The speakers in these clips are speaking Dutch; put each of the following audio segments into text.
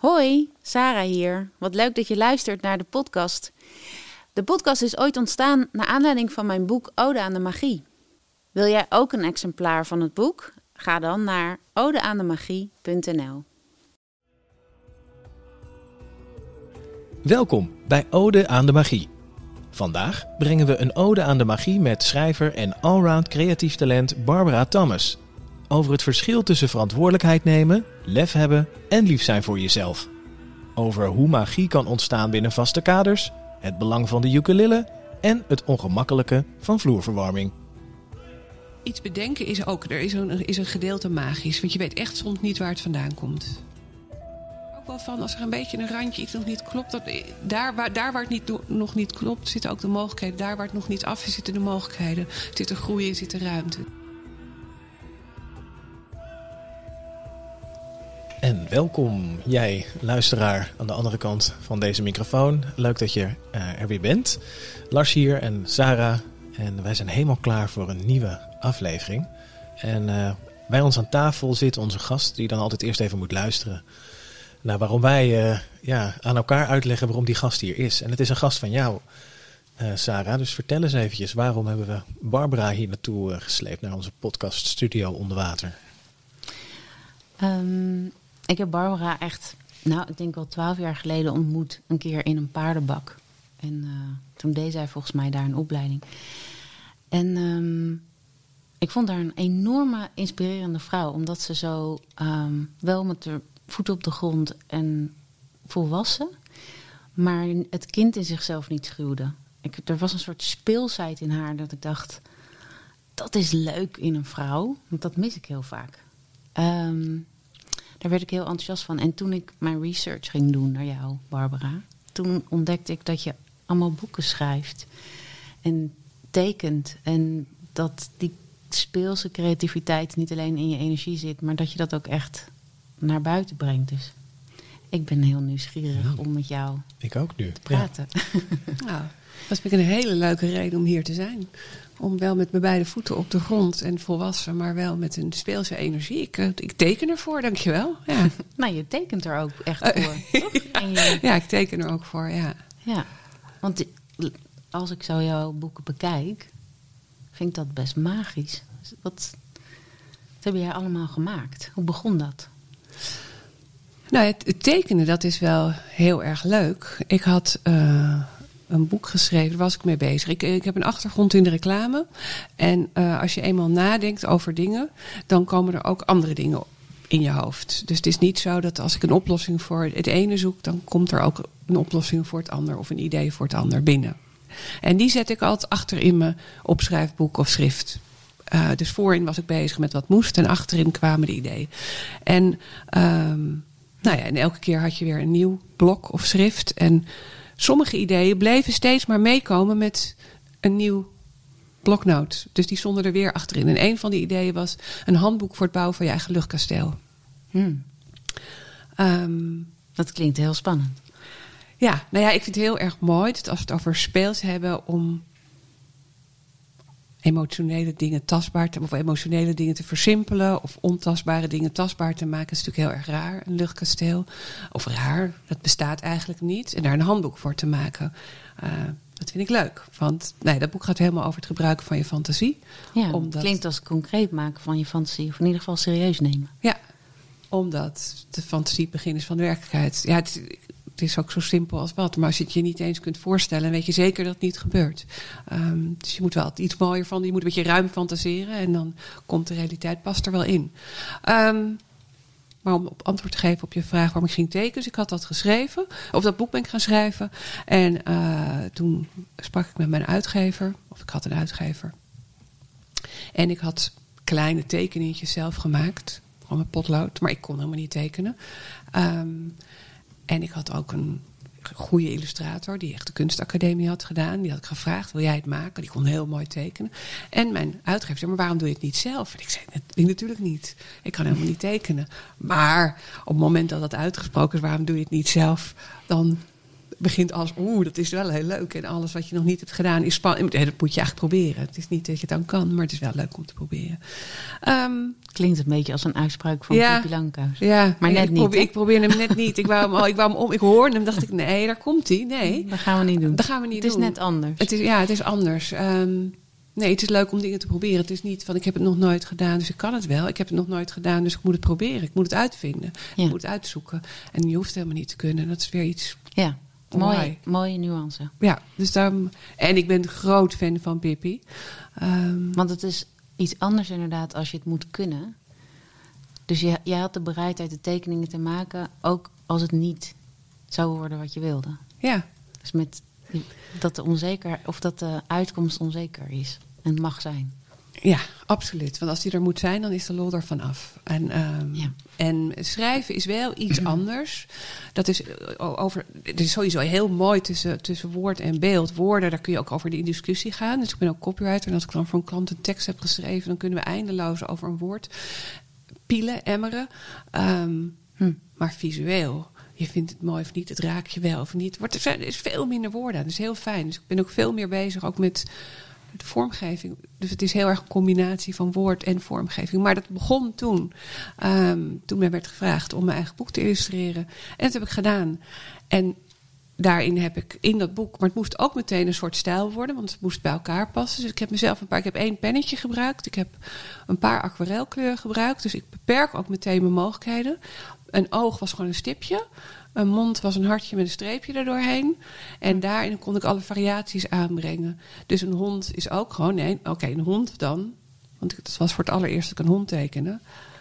Hoi, Sarah hier. Wat leuk dat je luistert naar de podcast. De podcast is ooit ontstaan naar aanleiding van mijn boek Ode aan de Magie. Wil jij ook een exemplaar van het boek? Ga dan naar odeaandemagie.nl. Welkom bij Ode aan de Magie. Vandaag brengen we een ode aan de magie met schrijver en allround creatief talent Barbara Thomas. Over het verschil tussen verantwoordelijkheid nemen, lef hebben en lief zijn voor jezelf. Over hoe magie kan ontstaan binnen vaste kaders, het belang van de ukulele en het ongemakkelijke van vloerverwarming. Iets bedenken is ook, er is een, is een gedeelte magisch. Want je weet echt soms niet waar het vandaan komt. Ook wel van als er een beetje een randje iets nog niet klopt. Dat, daar, waar, daar waar het niet, nog niet klopt, zitten ook de mogelijkheden. Daar waar het nog niet af is, zitten de mogelijkheden. Zit er groei in, zit er ruimte. En welkom jij, luisteraar aan de andere kant van deze microfoon. Leuk dat je uh, er weer bent. Lars hier en Sarah. En wij zijn helemaal klaar voor een nieuwe aflevering. En uh, bij ons aan tafel zit onze gast, die dan altijd eerst even moet luisteren. Nou, waarom wij uh, ja, aan elkaar uitleggen waarom die gast hier is. En het is een gast van jou, Sarah. Dus vertel eens eventjes, waarom hebben we Barbara hier naartoe gesleept, naar onze podcaststudio onder water? Um, ik heb Barbara echt, nou, ik denk wel twaalf jaar geleden ontmoet. Een keer in een paardenbak. En uh, toen deed zij volgens mij daar een opleiding. En um, ik vond haar een enorme inspirerende vrouw. Omdat ze zo um, wel met de voeten op de grond en volwassen. Maar het kind in zichzelf niet schuwde. Ik, er was een soort speelsheid in haar dat ik dacht... Dat is leuk in een vrouw. Want dat mis ik heel vaak. Um, daar werd ik heel enthousiast van. En toen ik mijn research ging doen naar jou, Barbara, toen ontdekte ik dat je allemaal boeken schrijft en tekent. En dat die speelse creativiteit niet alleen in je energie zit, maar dat je dat ook echt naar buiten brengt. Dus ik ben heel nieuwsgierig ja. om met jou ik ook nu. te praten. Ja. Dat is een hele leuke reden om hier te zijn om wel met mijn beide voeten op de grond en volwassen, maar wel met een speelse energie. Ik, ik teken ervoor, dankjewel. Ja. nou, je tekent er ook echt voor. ja, je... ja, ik teken er ook voor, ja. Ja, want als ik zo jouw boeken bekijk, vind ik dat best magisch. Wat, wat heb jij allemaal gemaakt? Hoe begon dat? Nou, het, het tekenen, dat is wel heel erg leuk. Ik had... Uh, een boek geschreven, daar was ik mee bezig. Ik, ik heb een achtergrond in de reclame. En uh, als je eenmaal nadenkt over dingen, dan komen er ook andere dingen in je hoofd. Dus het is niet zo dat als ik een oplossing voor het ene zoek, dan komt er ook een oplossing voor het ander of een idee voor het ander binnen. En die zet ik altijd achter in mijn opschrijfboek of schrift. Uh, dus voorin was ik bezig met wat moest en achterin kwamen de ideeën. En, um, nou ja, en elke keer had je weer een nieuw blok of schrift. En sommige ideeën bleven steeds maar meekomen met een nieuw bloknoot. Dus die stonden er weer achterin. En een van die ideeën was een handboek voor het bouwen van je eigen luchtkasteel. Hmm. Um, dat klinkt heel spannend. Ja, nou ja, ik vind het heel erg mooi dat als we het over speels hebben om emotionele dingen tastbaar te of emotionele dingen te versimpelen of ontastbare dingen tastbaar te maken. is natuurlijk heel erg raar, een luchtkasteel. Of raar, dat bestaat eigenlijk niet. En daar een handboek voor te maken. Uh, dat vind ik leuk. Want nee, dat boek gaat helemaal over het gebruiken van je fantasie. Ja, omdat... klinkt als concreet maken van je fantasie. Of in ieder geval serieus nemen. Ja, omdat de fantasie het begin is van de werkelijkheid. Ja, het, het is ook zo simpel als wat. Maar als je het je niet eens kunt voorstellen, weet je zeker dat het niet gebeurt. Um, dus je moet wel iets mooier van. Je moet een beetje ruim fantaseren. En dan komt de realiteit past er wel in. Um, maar om op antwoord te geven op je vraag waarom ik ging tekenen. Dus ik had dat geschreven. Of dat boek ben ik gaan schrijven. En uh, toen sprak ik met mijn uitgever. Of ik had een uitgever. En ik had kleine tekeningetjes zelf gemaakt. Gewoon met potlood. Maar ik kon helemaal niet tekenen. Um, en ik had ook een goede illustrator die echt de kunstacademie had gedaan. Die had ik gevraagd, wil jij het maken? Die kon heel mooi tekenen. En mijn uitgever zei, maar waarom doe je het niet zelf? En ik zei, dat ik natuurlijk niet. Ik kan helemaal niet tekenen. Maar op het moment dat dat uitgesproken is, waarom doe je het niet zelf? Dan begint als, oeh, dat is wel heel leuk. En alles wat je nog niet hebt gedaan is spannend. Dat moet je eigenlijk proberen. Het is niet dat je het dan kan, maar het is wel leuk om te proberen. Ehm, Klinkt een beetje als een uitspraak van Ja. Langkous. ja, Maar ik net niet, probeer- ik probeer hem net niet. Ik wou hem, al, ik wou hem om. Ik hoorde hem, dacht ik, nee, daar komt hij. Nee, Dat gaan we niet doen. dat gaan we niet het is doen. net anders. Het is, ja, het is anders. Ehm, nee, het is leuk om dingen te proberen. Het is niet van ik heb het nog nooit gedaan, dus ik kan het wel. Ik heb het nog nooit gedaan, dus ik moet het proberen. Ik moet het uitvinden. Ja. Ik moet het uitzoeken. En je hoeft het helemaal niet te kunnen. Dat is weer iets. Ja, Why? mooie, mooie nuance. Ja, dus daarom. En ik ben groot fan van Pippi. Ehm, Want het is iets anders inderdaad als je het moet kunnen. Dus je, jij had de bereidheid de tekeningen te maken, ook als het niet zou worden wat je wilde. ja, Dus met dat de onzeker of dat de uitkomst onzeker is en mag zijn. Ja, absoluut. Want als die er moet zijn, dan is de lol ervan af. En, ehm, Ja. en schrijven is wel iets anders. Dat is eh, over. Het is sowieso heel mooi tussen, tussen woord en beeld. Woorden, daar kun je ook over in discussie gaan. Dus ik ben ook copywriter. En als ik dan voor een klant een tekst heb geschreven, dan kunnen we eindeloos over een woord pielen, emmeren. Ehm, Hm. Maar visueel, je vindt het mooi of niet, het raakt je wel of niet. Er zijn- er is veel minder woorden aan. Dat is heel fijn. Dus ik ben ook veel meer bezig ook met de vormgeving. Dus het is heel erg een combinatie van woord en vormgeving. Maar dat begon toen. ehm, toen mij werd gevraagd om mijn eigen boek te illustreren. En dat heb ik gedaan. En daarin heb ik in dat boek, maar het moest ook meteen een soort stijl worden, want het moest bij elkaar passen. Dus ik heb mezelf een paar, ik heb één pennetje gebruikt, ik heb een paar aquarelkleuren gebruikt, dus ik beperk ook meteen mijn mogelijkheden. Een oog was gewoon een stipje, een mond was een hartje met een streepje erdoorheen. En daarin kon ik alle variaties aanbrengen. Dus een hond is ook gewoon, nee, oké, een hond dan, want het was voor het allereerst dat ik een hond tekende.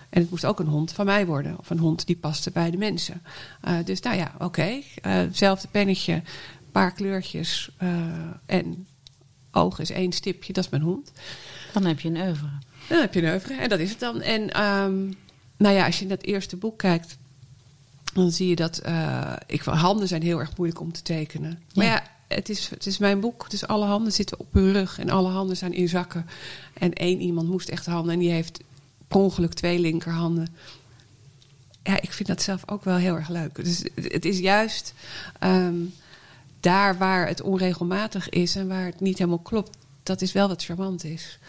En het moest ook een hond van mij worden. Of een hond die paste bij de mensen. Eh, dus nou ja, oké. eh, hetzelfde pennetje, paar kleurtjes. eh, en oog is één stipje, dat is mijn hond. Dan heb je een oeuvre. Dan heb je een oeuvre en dat is het dan. En ehm, nou ja, als je in dat eerste boek kijkt, dan zie je dat eh, ik, handen zijn heel erg moeilijk om te tekenen. Maar Ja. het, is, het is mijn boek, dus alle handen zitten op hun rug en alle handen zijn in zakken. En één iemand moest echt handen en die heeft per ongeluk twee linkerhanden. Ja, ik vind dat zelf ook wel heel erg leuk. Dus het het is juist ehm, daar waar het onregelmatig is en waar het niet helemaal klopt, dat is wel wat charmant is.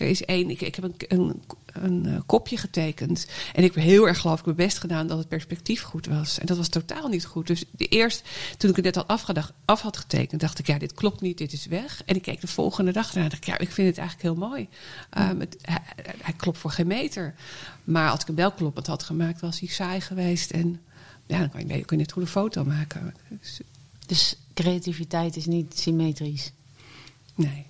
Er is één, ik, ik heb een, een, een eh, kopje getekend. En ik heb heel erg geloof ik mijn best gedaan dat het perspectief goed was. En dat was totaal niet goed. Dus de eerst, toen ik het net al afgedacht, af had getekend, dacht ik, ja, dit klopt niet, dit is weg. En ik keek de volgende dag ernaar en dacht ik, ja, ik vind het eigenlijk heel mooi. Um, het, hij, hij klopt voor geen meter. Maar als ik hem wel kloppend had gemaakt, was hij saai geweest. En ja, dan kan je, kun je net goede foto maken. Dus, Dus creativiteit is niet symmetrisch. nee.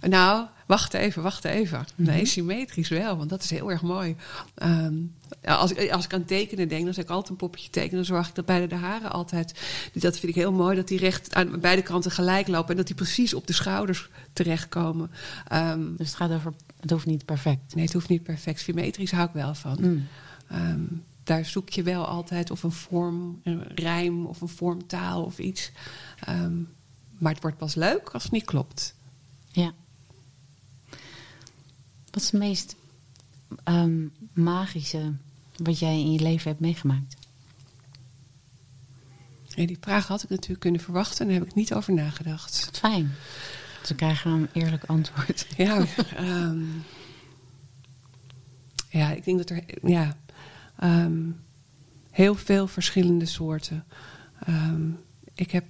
Nou, wacht even, wacht even. Nee, Mhm. symmetrisch wel, want dat is heel erg mooi. Ehm, als, ik, als ik aan tekenen denk, dan zeg ik altijd een poppetje tekenen. Dan zorg ik dat beide de haren altijd... Dat vind ik heel mooi, dat die recht aan beide kanten gelijk lopen... en dat die precies op de schouders terechtkomen. Ehm, Dus het gaat over, het hoeft niet perfect. nee, het hoeft niet perfect. Symmetrisch hou ik wel van. Mm. Ehm, daar zoek je wel altijd of een vorm, een rijm of een vormtaal of iets. Maar het wordt pas leuk als het niet klopt. Ja. Wat is het meest ehm, magische wat jij in je leven hebt meegemaakt? Die vraag had ik natuurlijk kunnen verwachten en daar heb ik niet over nagedacht. Wat fijn. Ze krijgen een eerlijk antwoord. Ja, ehm, ja ik denk dat er ja, ehm, heel veel verschillende soorten. Ehm, ik heb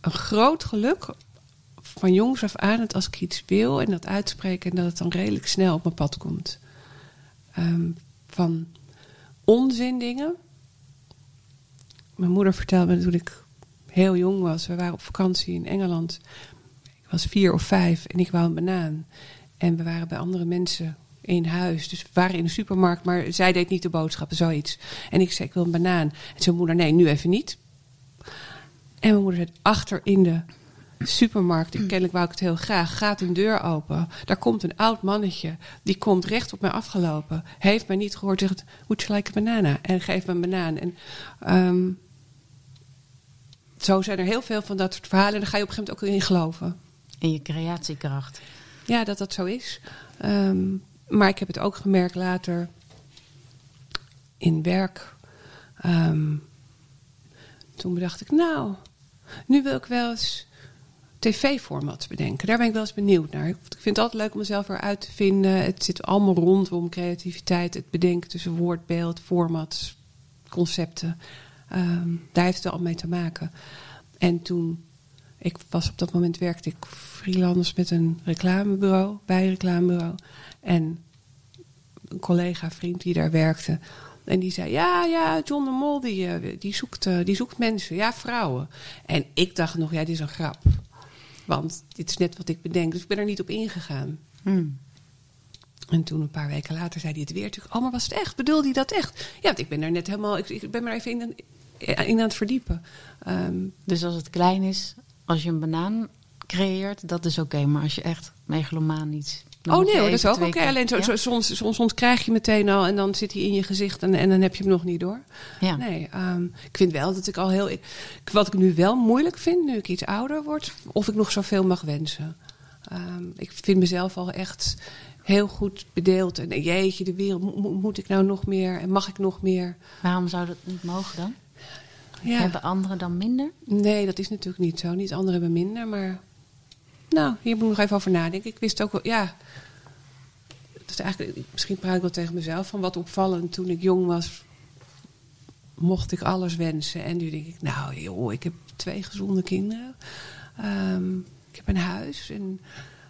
een groot geluk van jongs af aan dat als ik iets wil en dat uitspreek en dat het dan redelijk snel op mijn pad komt. Ehm, van onzin dingen. Mijn moeder vertelde me toen ik heel jong was. We waren op vakantie in Engeland. Ik was vier of vijf en ik wou een banaan. En we waren bij andere mensen in huis. Dus we waren in de supermarkt, maar zij deed niet de boodschappen, zoiets. En ik zei, ik wil een banaan. En zei moeder, nee, nu even niet. En mijn moeder zei, achter in de supermarkt, ik, kennelijk wou ik het heel graag, gaat een deur open. Daar komt een oud mannetje, die komt recht op mij afgelopen. Heeft mij niet gehoord, zegt, would you like a banana? En geeft me een banaan. En ehm, zo zijn er heel veel van dat soort verhalen. En daar ga je op een gegeven moment ook in geloven. In je creatiekracht. Ja, dat dat zo is. Ehm, maar ik heb het ook gemerkt later in werk. Ehm, toen bedacht ik, nou, nu wil ik wel eens tv-formats bedenken. Daar ben ik wel eens benieuwd naar. Ik vind het altijd leuk om mezelf eruit te vinden. Het zit allemaal rondom creativiteit, het bedenken tussen woord, beeld, formats, concepten. Ehm, daar heeft het al mee te maken. En toen, ik was op dat moment werkte ik freelance met een reclamebureau, bij een reclamebureau. En een collega, vriend die daar werkte. En die zei, ja, ja, John de Mol, die, eh, die, zoekt, eh, die zoekt mensen. Ja, vrouwen. En ik dacht nog, ja, dit is een grap. Want dit is net wat ik bedenk. Dus ik ben er niet op ingegaan. Hmm. En toen een paar weken later zei hij het weer. Natuurlijk, oh, maar was het echt? Bedoelde hij dat echt? Ja, want ik ben er net helemaal... Ik, ik ben maar even in, in aan het verdiepen. Ehm, Dus als het klein is, als je een banaan creëert, dat is oké. Maar als je echt megalomaan iets... dan oh nee, dat is ook oké. Alleen zo, Ja? zo- soms, soms, soms krijg je meteen al en dan zit hij in je gezicht en, en dan heb je hem nog niet door. Ja. Nee, ehm, ik vind wel dat ik al heel. Wat ik nu wel moeilijk vind, nu ik iets ouder word, of ik nog zoveel mag wensen. Ehm, ik vind mezelf al echt heel goed bedeeld. En jeetje, de wereld, mo- mo- moet ik nou nog meer en mag ik nog meer? Waarom zou dat niet mogen dan? Ja. Hebben anderen dan minder? Nee, dat is natuurlijk niet zo. Niet anderen hebben minder, maar. Nou, hier moet ik nog even over nadenken. Ik wist ook wel, ja. Is eigenlijk, misschien praat ik wel tegen mezelf van wat opvallend. Toen ik jong was, mocht ik alles wensen. En nu denk ik, nou joh, ik heb twee gezonde kinderen. Ehm, ik heb een huis en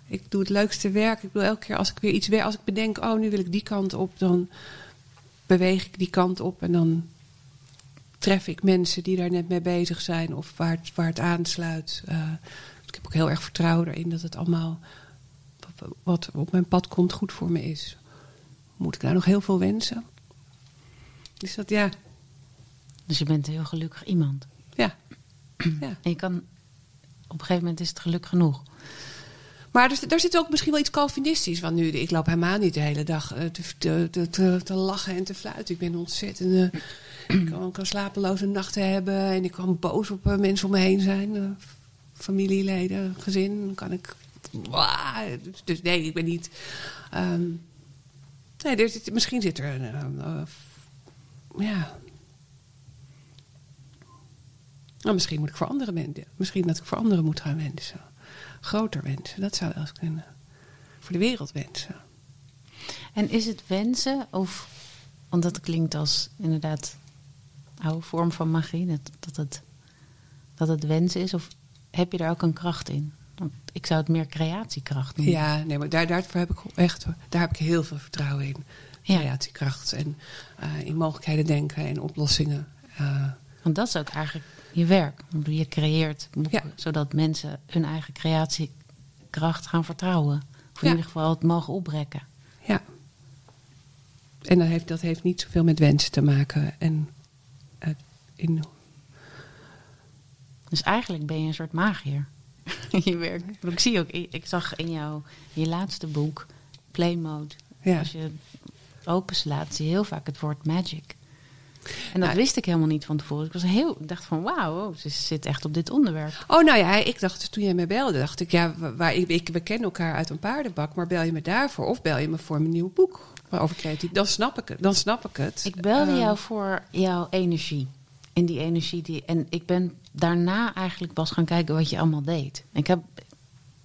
ik doe het leukste werk. Ik bedoel, elke keer als ik weer iets werk, als ik bedenk, oh, nu wil ik die kant op, dan beweeg ik die kant op en dan tref ik mensen die daar net mee bezig zijn of waar het, waar het aansluit. Eh, ik heb ook heel erg vertrouwen erin dat het allemaal wat op mijn pad komt goed voor me is. Moet ik nou nog heel veel wensen? Dus dat ja, Dus je bent een heel gelukkig iemand. ja. ja. En je kan... Op een gegeven moment is het geluk genoeg. Maar er, daar zit ook misschien wel iets Calvinistisch. Want nu, ik loop helemaal niet de hele dag eh, te, te, te, lachen en te fluiten. Ik ben ontzettend... eh, ik kan, kan slapeloze nachten hebben. En ik kan boos op eh, mensen om me heen zijn. Familieleden, gezin. Kan ik... Dus, nee, ik ben niet... ehm, nee, misschien zit er een... ja... Nou, misschien moet ik voor andere mensen... Misschien dat ik voor anderen moet gaan wensen groter wensen. Dat zou wel eens kunnen. Voor de wereld wensen. En is het wensen of... Want dat klinkt als inderdaad oude vorm van magie. Dat, het, dat het wensen is. Of heb je daar ook een kracht in? Want ik zou het meer creatiekracht noemen. Ja, nee, maar daar, daarvoor heb ik echt daar heb ik heel veel vertrouwen in. Ja. Creatiekracht en eh, in mogelijkheden denken en oplossingen. Eh, Want dat is ook eigenlijk je werk. Je creëert boeken, Ja. zodat mensen hun eigen creatiekracht gaan vertrouwen. Of in Ja. ieder geval het mogen oprekken. ja. En dat heeft, dat heeft niet zoveel met wensen te maken. En eh, in, Dus eigenlijk ben je een soort magier. in je werk. Ik, zie ook, ik zag in jouw je laatste boek, Playmode. Ja. Als je openslaat, zie je heel vaak het woord magic. En dat Nou, wist ik helemaal niet van tevoren. Ik, was heel, dacht van wauw, oh, ze zit echt op dit onderwerp. Oh, nou ja, ik dacht toen jij me belde, dacht ik, ja, wa- waar, ik, ik, we kennen elkaar uit een paardenbak, maar bel je me daarvoor of bel je me voor mijn nieuw boek over creatief? Dan snap ik het. Dan snap ik het. Ik belde Ehm, jou voor jouw energie. En die energie die. En ik ben daarna eigenlijk pas gaan kijken wat je allemaal deed. Ik, heb,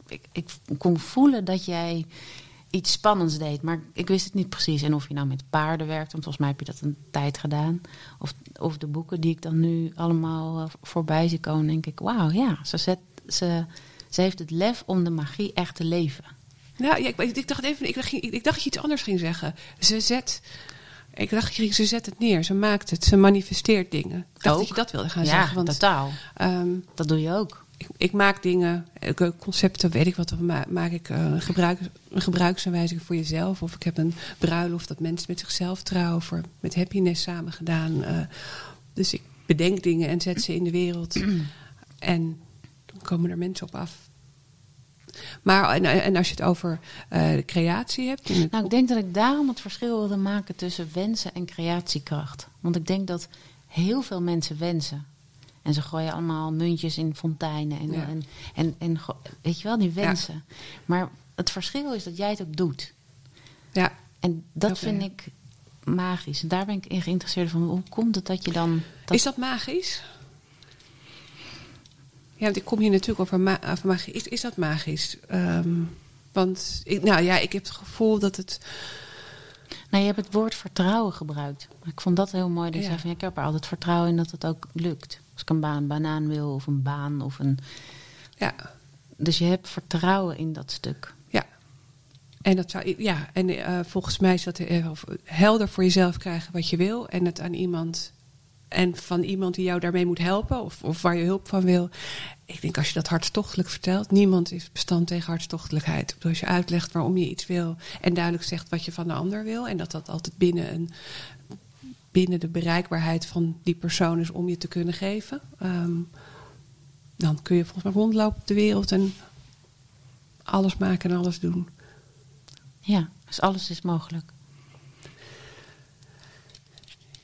ik, ik kon voelen dat jij iets spannends deed, maar ik wist het niet precies. En of je nou met paarden werkt, want volgens mij heb je dat een tijd gedaan. Of, of de boeken die ik dan nu allemaal eh, voorbij zie komen, denk ik: wauw, ja, ze, zet, ze, ze heeft het lef om de magie echt te leven. Nou, ja, ik, ik dacht even, ik, ik, ik dacht dat je iets anders ging zeggen. Ze zet, ik dacht je ze zet het neer, ze maakt het, ze manifesteert dingen. Ik dacht Ook. dat je dat wilde gaan ja, zeggen. Want totaal. ehm, Dat doe je ook. ik, ik maak dingen, eh, concepten, weet ik wat, maak ik eh, een, gebruik, een gebruiksaanwijzing voor jezelf. Of ik heb een bruiloft dat mensen met zichzelf trouwen, voor, met happiness samen gedaan. eh. dus ik bedenk dingen en zet ze in de wereld. en dan komen er mensen op af. Maar en, en als je het over eh, de creatie hebt. in het Nou, ik denk dat ik daarom het verschil wilde maken tussen wensen en creatiekracht. Want ik denk dat heel veel mensen wensen. En ze gooien allemaal muntjes in fonteinen. En, Ja. en, en, en weet je wel, die wensen. Maar het verschil is dat jij het ook doet. ja, En dat vind ik magisch. En daar ben ik in geïnteresseerd van. Hoe komt het dat je dan... Dat, Is dat magisch? Ja, want ik kom hier natuurlijk over, ma over magie. Is, is dat magisch? Ehm, want, ik, nou ja, ik heb het gevoel dat het... Nou, je hebt het woord vertrouwen gebruikt. Ik vond dat heel mooi. Dat je Ja. zei van, ja, ik heb er altijd vertrouwen in dat het ook lukt. Als ik een baan, banaan wil of een baan of een... Ja, Dus je hebt vertrouwen in dat stuk. ja. En, dat zou, ja, en eh, volgens mij is dat eh, helder voor jezelf krijgen wat je wil. En het aan iemand... En van iemand die jou daarmee moet helpen, of, of waar je hulp van wil. Ik denk als je dat hartstochtelijk vertelt, niemand is bestand tegen hartstochtelijkheid. Als je uitlegt waarom je iets wil en duidelijk zegt wat je van de ander wil. En dat dat altijd binnen, een, binnen de bereikbaarheid van die persoon is om je te kunnen geven. ehm, dan kun je volgens mij rondlopen op de wereld en alles maken en alles doen. Ja, dus alles is mogelijk.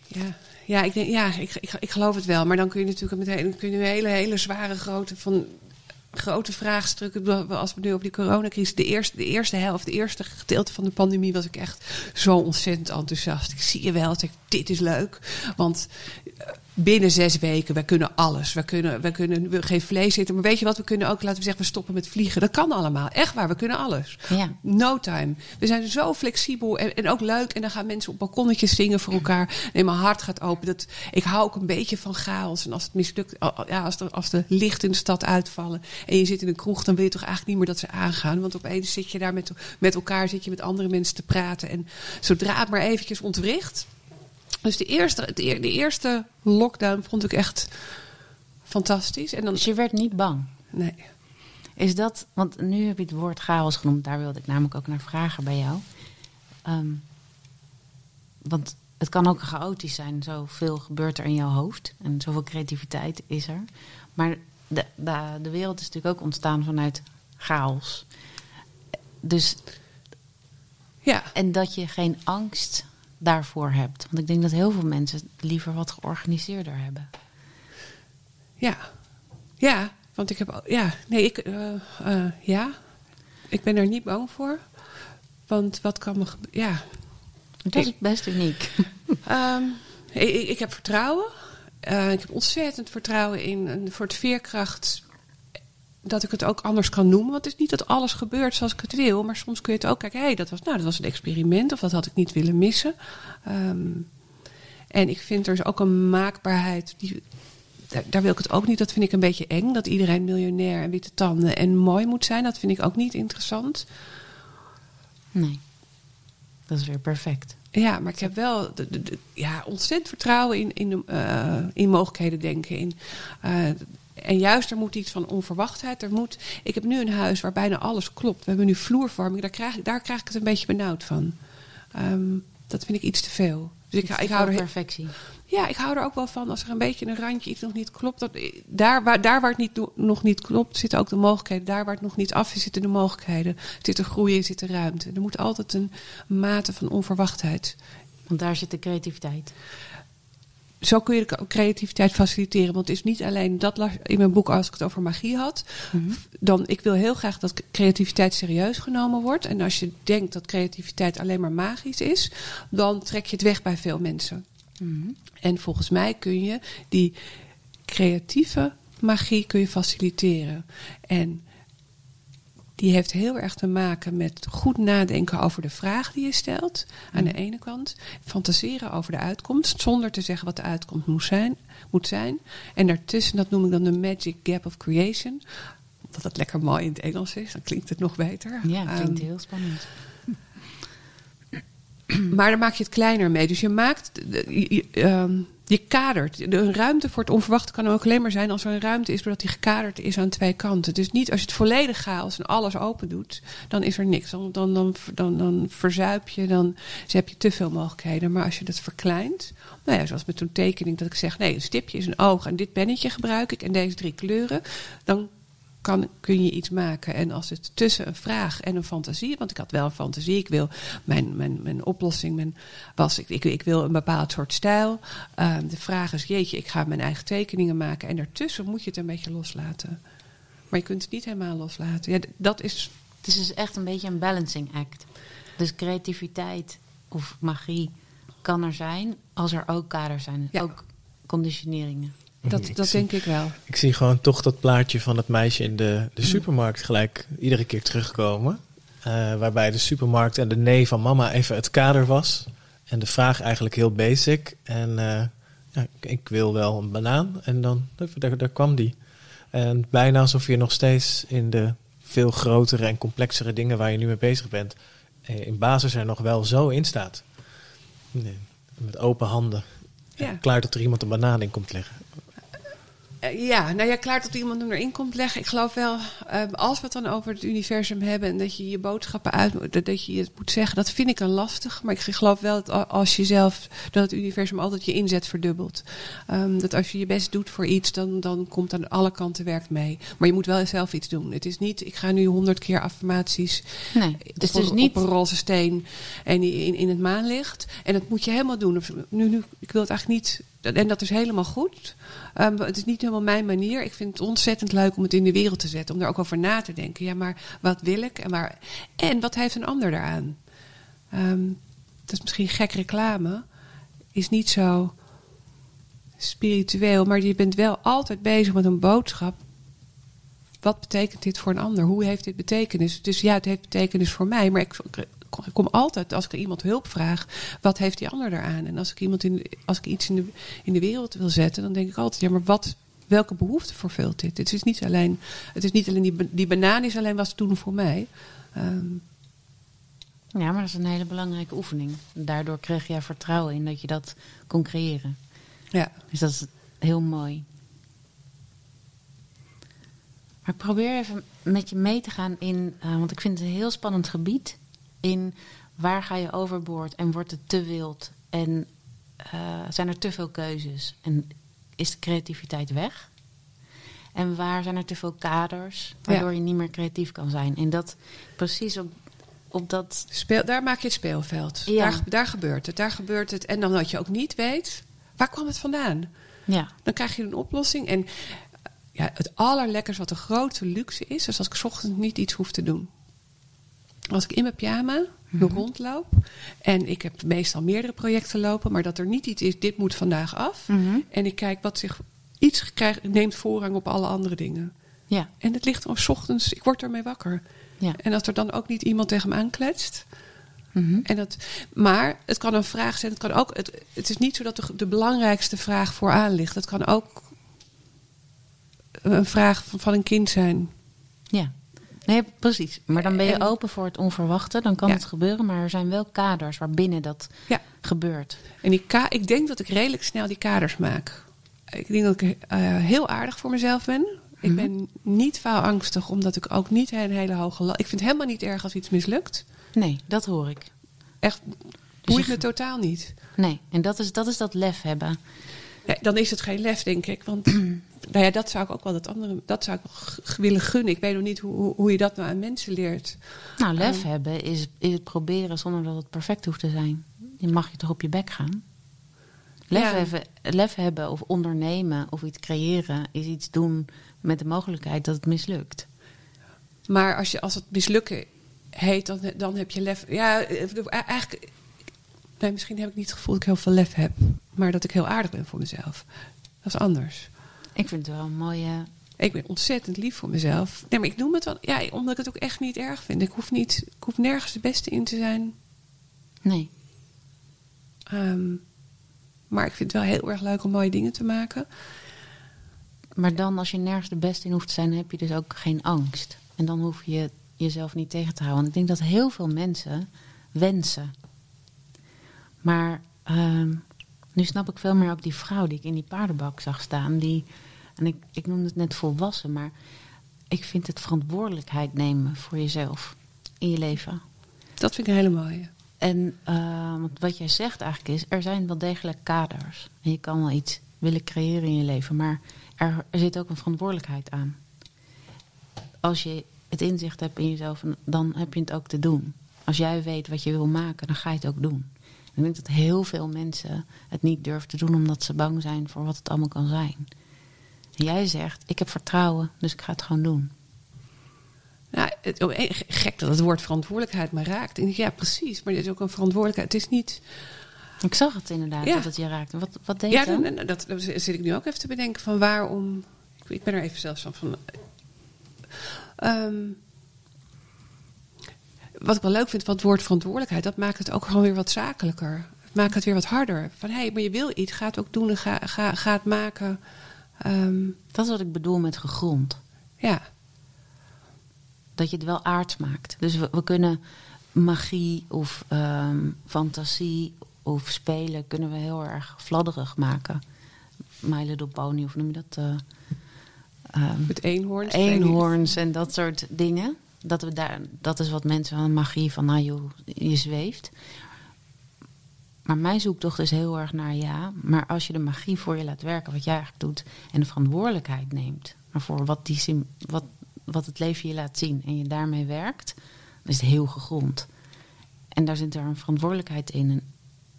Ja, ja, ik, denk, ja ik, ik, ik geloof het wel. Maar dan kun je natuurlijk meteen kun je hele, hele zware grote, van, grote vraagstukken. Als we nu over die coronacrisis. De eerste, de eerste helft, de eerste gedeelte van de pandemie was ik echt zo ontzettend enthousiast. Ik zie je wel, zeg, dit is leuk. Want binnen zes weken, wij kunnen alles. We kunnen, we kunnen we geen vlees eten. Maar weet je wat, we kunnen ook, laten we zeggen, we stoppen met vliegen. Dat kan allemaal. Echt waar, we kunnen alles. Ja. No time. We zijn zo flexibel en, en ook leuk. En dan gaan mensen op balkonnetjes zingen voor elkaar. En mijn hart gaat open. Dat, ik hou ook een beetje van chaos. En als het mislukt, ja, als, de, als de lichten in de stad uitvallen. en je zit in een kroeg, dan wil je toch eigenlijk niet meer dat ze aangaan. Want opeens zit je daar met, met elkaar, zit je met andere mensen te praten. En zodra het maar eventjes ontwricht. Dus de eerste, de, eer- de eerste lockdown vond ik echt fantastisch. En dan, Dus je werd niet bang. nee. Is dat, want nu heb je het woord chaos genoemd, daar wilde ik namelijk ook naar vragen bij jou. Ehm, want het kan ook chaotisch zijn, zoveel gebeurt er in jouw hoofd en zoveel creativiteit is er. Maar de, de, de wereld is natuurlijk ook ontstaan vanuit chaos. Dus, Ja, en dat je geen angst daarvoor hebt. Want ik denk dat heel veel mensen liever wat georganiseerder hebben. Ja, ja, want ik heb, al- ja, nee, ik, eh, eh, ja, ik ben er niet bang voor. Want wat kan me, ja, Dat is best uniek. Ehm, ik, ik- heb vertrouwen. Eh, ik heb ontzettend vertrouwen in, voor het veerkracht dat ik het ook anders kan noemen. Want het is niet dat alles gebeurt zoals ik het wil. Maar soms kun je het ook kijken. Hé, hey, dat, was, nou, dat was een experiment. Of dat had ik niet willen missen. Ehm, en ik vind er is ook een maakbaarheid. Die, daar, daar wil ik het ook niet. Dat vind ik een beetje eng. Dat iedereen miljonair en witte tanden en mooi moet zijn. Dat vind ik ook niet interessant. Nee, dat is weer perfect. Ja, maar ik heb wel de, de- de- ja, ontzettend vertrouwen in, in, de, eh, in mogelijkheden denken. In, eh, en juist, er moet iets van onverwachtheid. Er moet, ik heb nu een huis waar bijna alles klopt. We hebben nu vloervorming. Daar krijg, ik- daar krijg ik het een beetje benauwd van. Ehm, dat vind ik iets te veel. Dus ik, ik hou er, perfectie. ja, ik hou er ook wel van als er een beetje een randje iets nog niet klopt. Dat, daar, waar, daar waar het niet, nog niet klopt, zitten ook de mogelijkheden. Daar waar het nog niet af is, zitten de mogelijkheden. Zit er groei in, zit er ruimte. Er moet altijd een mate van onverwachtheid. Want daar zit de creativiteit. Zo kun je de creativiteit faciliteren. Want het is niet alleen dat in mijn boek als ik het over magie had. Dan, ik wil heel graag dat creativiteit serieus genomen wordt. En als je denkt dat creativiteit alleen maar magisch is, dan trek je het weg bij veel mensen. Mhm. En volgens mij kun je die creatieve magie kun je faciliteren. En die heeft heel erg te maken met goed nadenken over de vraag die je stelt. Aan de ene kant. Fantaseren over de uitkomst. Zonder te zeggen wat de uitkomst moet zijn. Moet zijn. En daartussen, dat noem ik dan de magic gap of creation. Omdat dat lekker mooi in het Engels is. Dan klinkt het nog beter. Ja, klinkt Ehm, heel spannend. maar dan maak je het kleiner mee. Dus je maakt, je, ehm, je kadert. De, een ruimte voor het onverwachte kan ook alleen maar zijn als er een ruimte is, doordat die gekaderd is aan twee kanten. Dus niet als je het volledig chaos en alles open doet, dan is er niks. Dan, dan, dan, dan, verzuip je, dan dus heb je te veel mogelijkheden. Maar als je dat verkleint, nou ja, zoals met zo'n tekening, dat ik zeg: nee, een stipje is een oog en dit pennetje gebruik ik en deze drie kleuren, dan kan, kun je iets maken. En als het tussen een vraag en een fantasie, want ik had wel een fantasie, ik wil mijn, mijn, mijn oplossing mijn, was, ik, ik, ik wil een bepaald soort stijl. Ehm, de vraag is, jeetje, ik ga mijn eigen tekeningen maken. En daartussen moet je het een beetje loslaten. Maar je kunt het niet helemaal loslaten. Ja, dat is, Het is dus echt een beetje een balancing act. Dus creativiteit of magie kan er zijn als er ook kaders zijn. Ja. Ook conditioneringen. Dat, dat zie- denk ik wel. Ik zie gewoon toch dat plaatje van het meisje in de, de Mm. supermarkt gelijk iedere keer terugkomen. Eh, waarbij de supermarkt en de nee van mama even het kader was. En de vraag eigenlijk heel basic. En eh, ja, ik, ik wil wel een banaan. En dan daar, daar kwam die. En bijna alsof je nog steeds in de veel grotere en complexere dingen waar je nu mee bezig bent. eh, in basis er nog wel zo in staat. Nee, met open handen. Ja. Klaar dat er iemand een banaan in komt leggen. Eh, Ja, nou ja, klaar dat iemand hem erin komt leggen. Ik geloof wel, eh, als we het dan over het universum hebben en dat je je boodschappen uit moet- dat- je het moet zeggen, dat vind ik een lastig. Maar ik geloof wel dat als je zelf, dat het universum altijd je inzet verdubbelt. Ehm, dat als je je best doet voor iets, dan, dan komt aan alle kanten werkt mee. Maar je moet wel zelf iets doen. Het is niet, ik ga nu honderd keer affirmaties Nee, het is op, dus een- niet... op een roze steen en in, in het maanlicht. En dat moet je helemaal doen. Nu, nu, ik wil het eigenlijk niet. En dat is helemaal goed. Ehm, het is niet helemaal mijn manier. Ik vind het ontzettend leuk om het in de wereld te zetten. Om daar ook over na te denken. Ja, maar wat wil ik? En, waar, en wat heeft een ander daaraan? Ehm, dat is misschien gek reclame. Is niet zo spiritueel. Maar je bent wel altijd bezig met een boodschap wat betekent dit voor een ander? Hoe heeft dit betekenis? Dus ja, het heeft betekenis voor mij, maar ik, ik kom altijd, als ik iemand hulp vraag, wat heeft die ander daaraan? En als ik, iemand in, als ik iets in de, in de wereld wil zetten, dan denk ik altijd, ja, maar wat, welke behoefte vervult dit? Het is niet alleen, het is niet alleen die, die banaan is alleen was toen voor mij. Ehm, Ja, maar dat is een hele belangrijke oefening. Daardoor kreeg jij vertrouwen in dat je dat kon creëren. ja. Dus dat is heel mooi. Maar ik probeer even met je mee te gaan in, eh, want ik vind het een heel spannend gebied. In waar ga je overboord en wordt het te wild? En eh, zijn er te veel keuzes? En is de creativiteit weg? En waar zijn er te veel kaders waardoor je niet meer creatief kan zijn? En dat precies op, op dat. Speel, daar maak je het speelveld. Ja. Daar, daar gebeurt het, daar gebeurt het. En dan dat je ook niet weet, waar kwam het vandaan? Ja, Dan krijg je een oplossing. En ja, het allerlekkers wat de grote luxe is, is als ik 's ochtends niet iets hoef te doen. Als ik in mijn pyjama Mhm. rondloop en ik heb meestal meerdere projecten lopen, maar dat er niet iets is, dit moet vandaag af. Mhm. En ik kijk wat zich iets krijgt, neemt voorrang op alle andere dingen. ja, En het ligt 's ochtends, ik word ermee wakker. ja. En als er dan ook niet iemand tegen me aankletst, Mhm. en dat, maar het kan een vraag zijn. Het, kan ook, het, het is niet zo dat de, de belangrijkste vraag vooraan ligt. Het kan ook een vraag van, van een kind zijn. Ja, nee, precies. Maar dan ben je En- open voor het onverwachte. Dan kan Ja. het gebeuren, maar er zijn wel kaders waarbinnen dat Ja. gebeurt. En die ka ik denk dat ik redelijk snel die kaders maak. Ik denk dat ik eh, heel aardig voor mezelf ben. Ik Mhm. ben niet faalangstig, omdat ik ook niet een hele hoge... Ik vind het helemaal niet erg als iets mislukt. Nee, dat hoor ik. Echt, Dus boeit je- me totaal niet. Nee, en dat is dat, is dat lef hebben. Nee, dan is het geen lef, denk ik. Want nou ja, dat zou ik ook wel dat andere, dat zou ik willen gunnen. Ik weet nog niet hoe, hoe, je dat nou aan mensen leert. Nou, lef Ehm. hebben is, is het proberen zonder dat het perfect hoeft te zijn. Je mag je toch op je bek gaan. Lef, Ja. hebben, lef hebben of ondernemen of iets creëren is iets doen met de mogelijkheid dat het mislukt. Maar als, je, als het mislukken heet, dan, dan heb je lef. Ja, eh, eigenlijk. Nee, misschien heb ik niet het gevoel dat ik heel veel lef heb. Maar dat ik heel aardig ben voor mezelf. Dat is anders. Ik vind het wel een mooie. Ik ben ontzettend lief voor mezelf. Nee, maar ik noem het wel. Ja, omdat ik het ook echt niet erg vind. Ik hoef, niet, ik hoef nergens de beste in te zijn. Nee. Ehm, maar ik vind het wel heel erg leuk om mooie dingen te maken. Maar dan, als je nergens de beste in hoeft te zijn, heb je dus ook geen angst. En dan hoef je jezelf niet tegen te houden. Want ik denk dat heel veel mensen wensen. Maar ehm, nu snap ik veel meer ook die vrouw die ik in die paardenbak zag staan. Die, en ik, ik noemde het net volwassen, maar ik vind het verantwoordelijkheid nemen voor jezelf in je leven. Dat vind ik een hele mooie. En eh, want wat jij zegt eigenlijk is, er zijn wel degelijk kaders. En je kan wel iets willen creëren in je leven, maar er, er zit ook een verantwoordelijkheid aan. Als je het inzicht hebt in jezelf, dan heb je het ook te doen. Als jij weet wat je wil maken, dan ga je het ook doen. Ik denk dat heel veel mensen het niet durven te doen omdat ze bang zijn voor wat het allemaal kan zijn. En jij zegt, ik heb vertrouwen, dus ik ga het gewoon doen. Nou, het, oh, eh, gek dat het woord verantwoordelijkheid me raakt. Ja, precies. Maar dit is ook een verantwoordelijkheid. Het is niet. Ik zag het inderdaad, Ja. dat het je raakte. Wat, wat deed Ja, dan? dan- dat, dat zit ik nu ook even te bedenken van waarom. Ik, ik ben er even zelfs van. van Ehm, wat ik wel leuk vind van het woord verantwoordelijkheid, dat maakt het ook gewoon weer wat zakelijker. Het maakt het weer wat harder. Van hé, hey, maar je wil iets, ga het ook doen en ga, ga, ga het maken. Ehm, Dat is wat ik bedoel met gegrond. ja, Dat je het wel aards maakt. Dus we, we kunnen magie of ehm, fantasie of spelen... kunnen we heel erg fladderig maken. My Little Pony, of noem je dat? ehm, met eenhoorns. eenhoorns en dat soort dingen. Dat, we daar, dat is wat mensen van magie van, nou joh, je zweeft. Maar mijn zoektocht is heel erg naar ja. Maar als je de magie voor je laat werken, wat jij eigenlijk doet, en de verantwoordelijkheid neemt voor wat, die, wat, wat het leven je laat zien en je daarmee werkt, dan is het heel gegrond. En daar zit er een verantwoordelijkheid in. En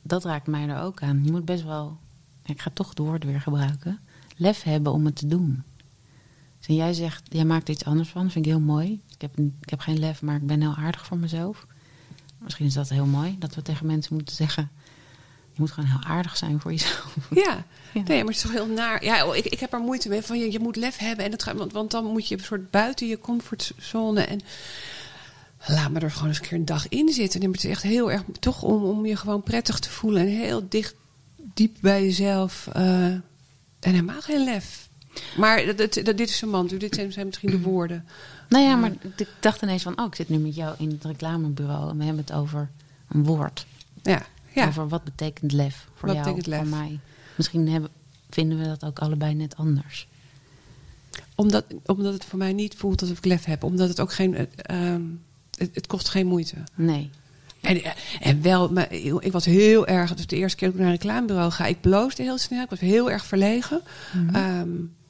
dat raakt mij er ook aan. Je moet best wel, ik ga toch het woord weer gebruiken, lef hebben om het te doen. En jij zegt, jij maakt er iets anders van. Dat vind ik heel mooi. Ik heb, ik heb geen lef, maar ik ben heel aardig voor mezelf. Misschien is dat heel mooi. Dat we tegen mensen moeten zeggen... Je moet gewoon heel aardig zijn voor jezelf. Ja. Ja. nee, maar het is toch heel naar. Ja, oh, ik, ik heb er moeite mee. Van, je, je moet lef hebben. En dat gaat, want, want dan moet je een soort buiten je comfortzone. En laat me er gewoon eens een keer een dag in zitten. En het is echt heel erg toch om, om je gewoon prettig te voelen. En heel dicht, diep bij jezelf. eh, en helemaal geen lef. Maar dat- dit is een man. Dit zijn, misschien de woorden. Nou ja, maar ik dacht ineens van... Oh, ik zit nu met jou in het reclamebureau... en we hebben het over een woord. Ja, ja. Over wat betekent lef voor Wat jou, betekent lef? voor mij. Misschien hebben, vinden we dat ook allebei net anders. Omdat, omdat het voor mij niet voelt alsof ik lef heb. Omdat het ook geen... eh, ehm, het, het kost geen moeite. Nee. En, en wel, maar ik was heel erg. Dus de eerste keer dat ik naar een reclamebureau ga, ik bloosde heel snel. Ik was heel erg verlegen. Ehm, mensen denken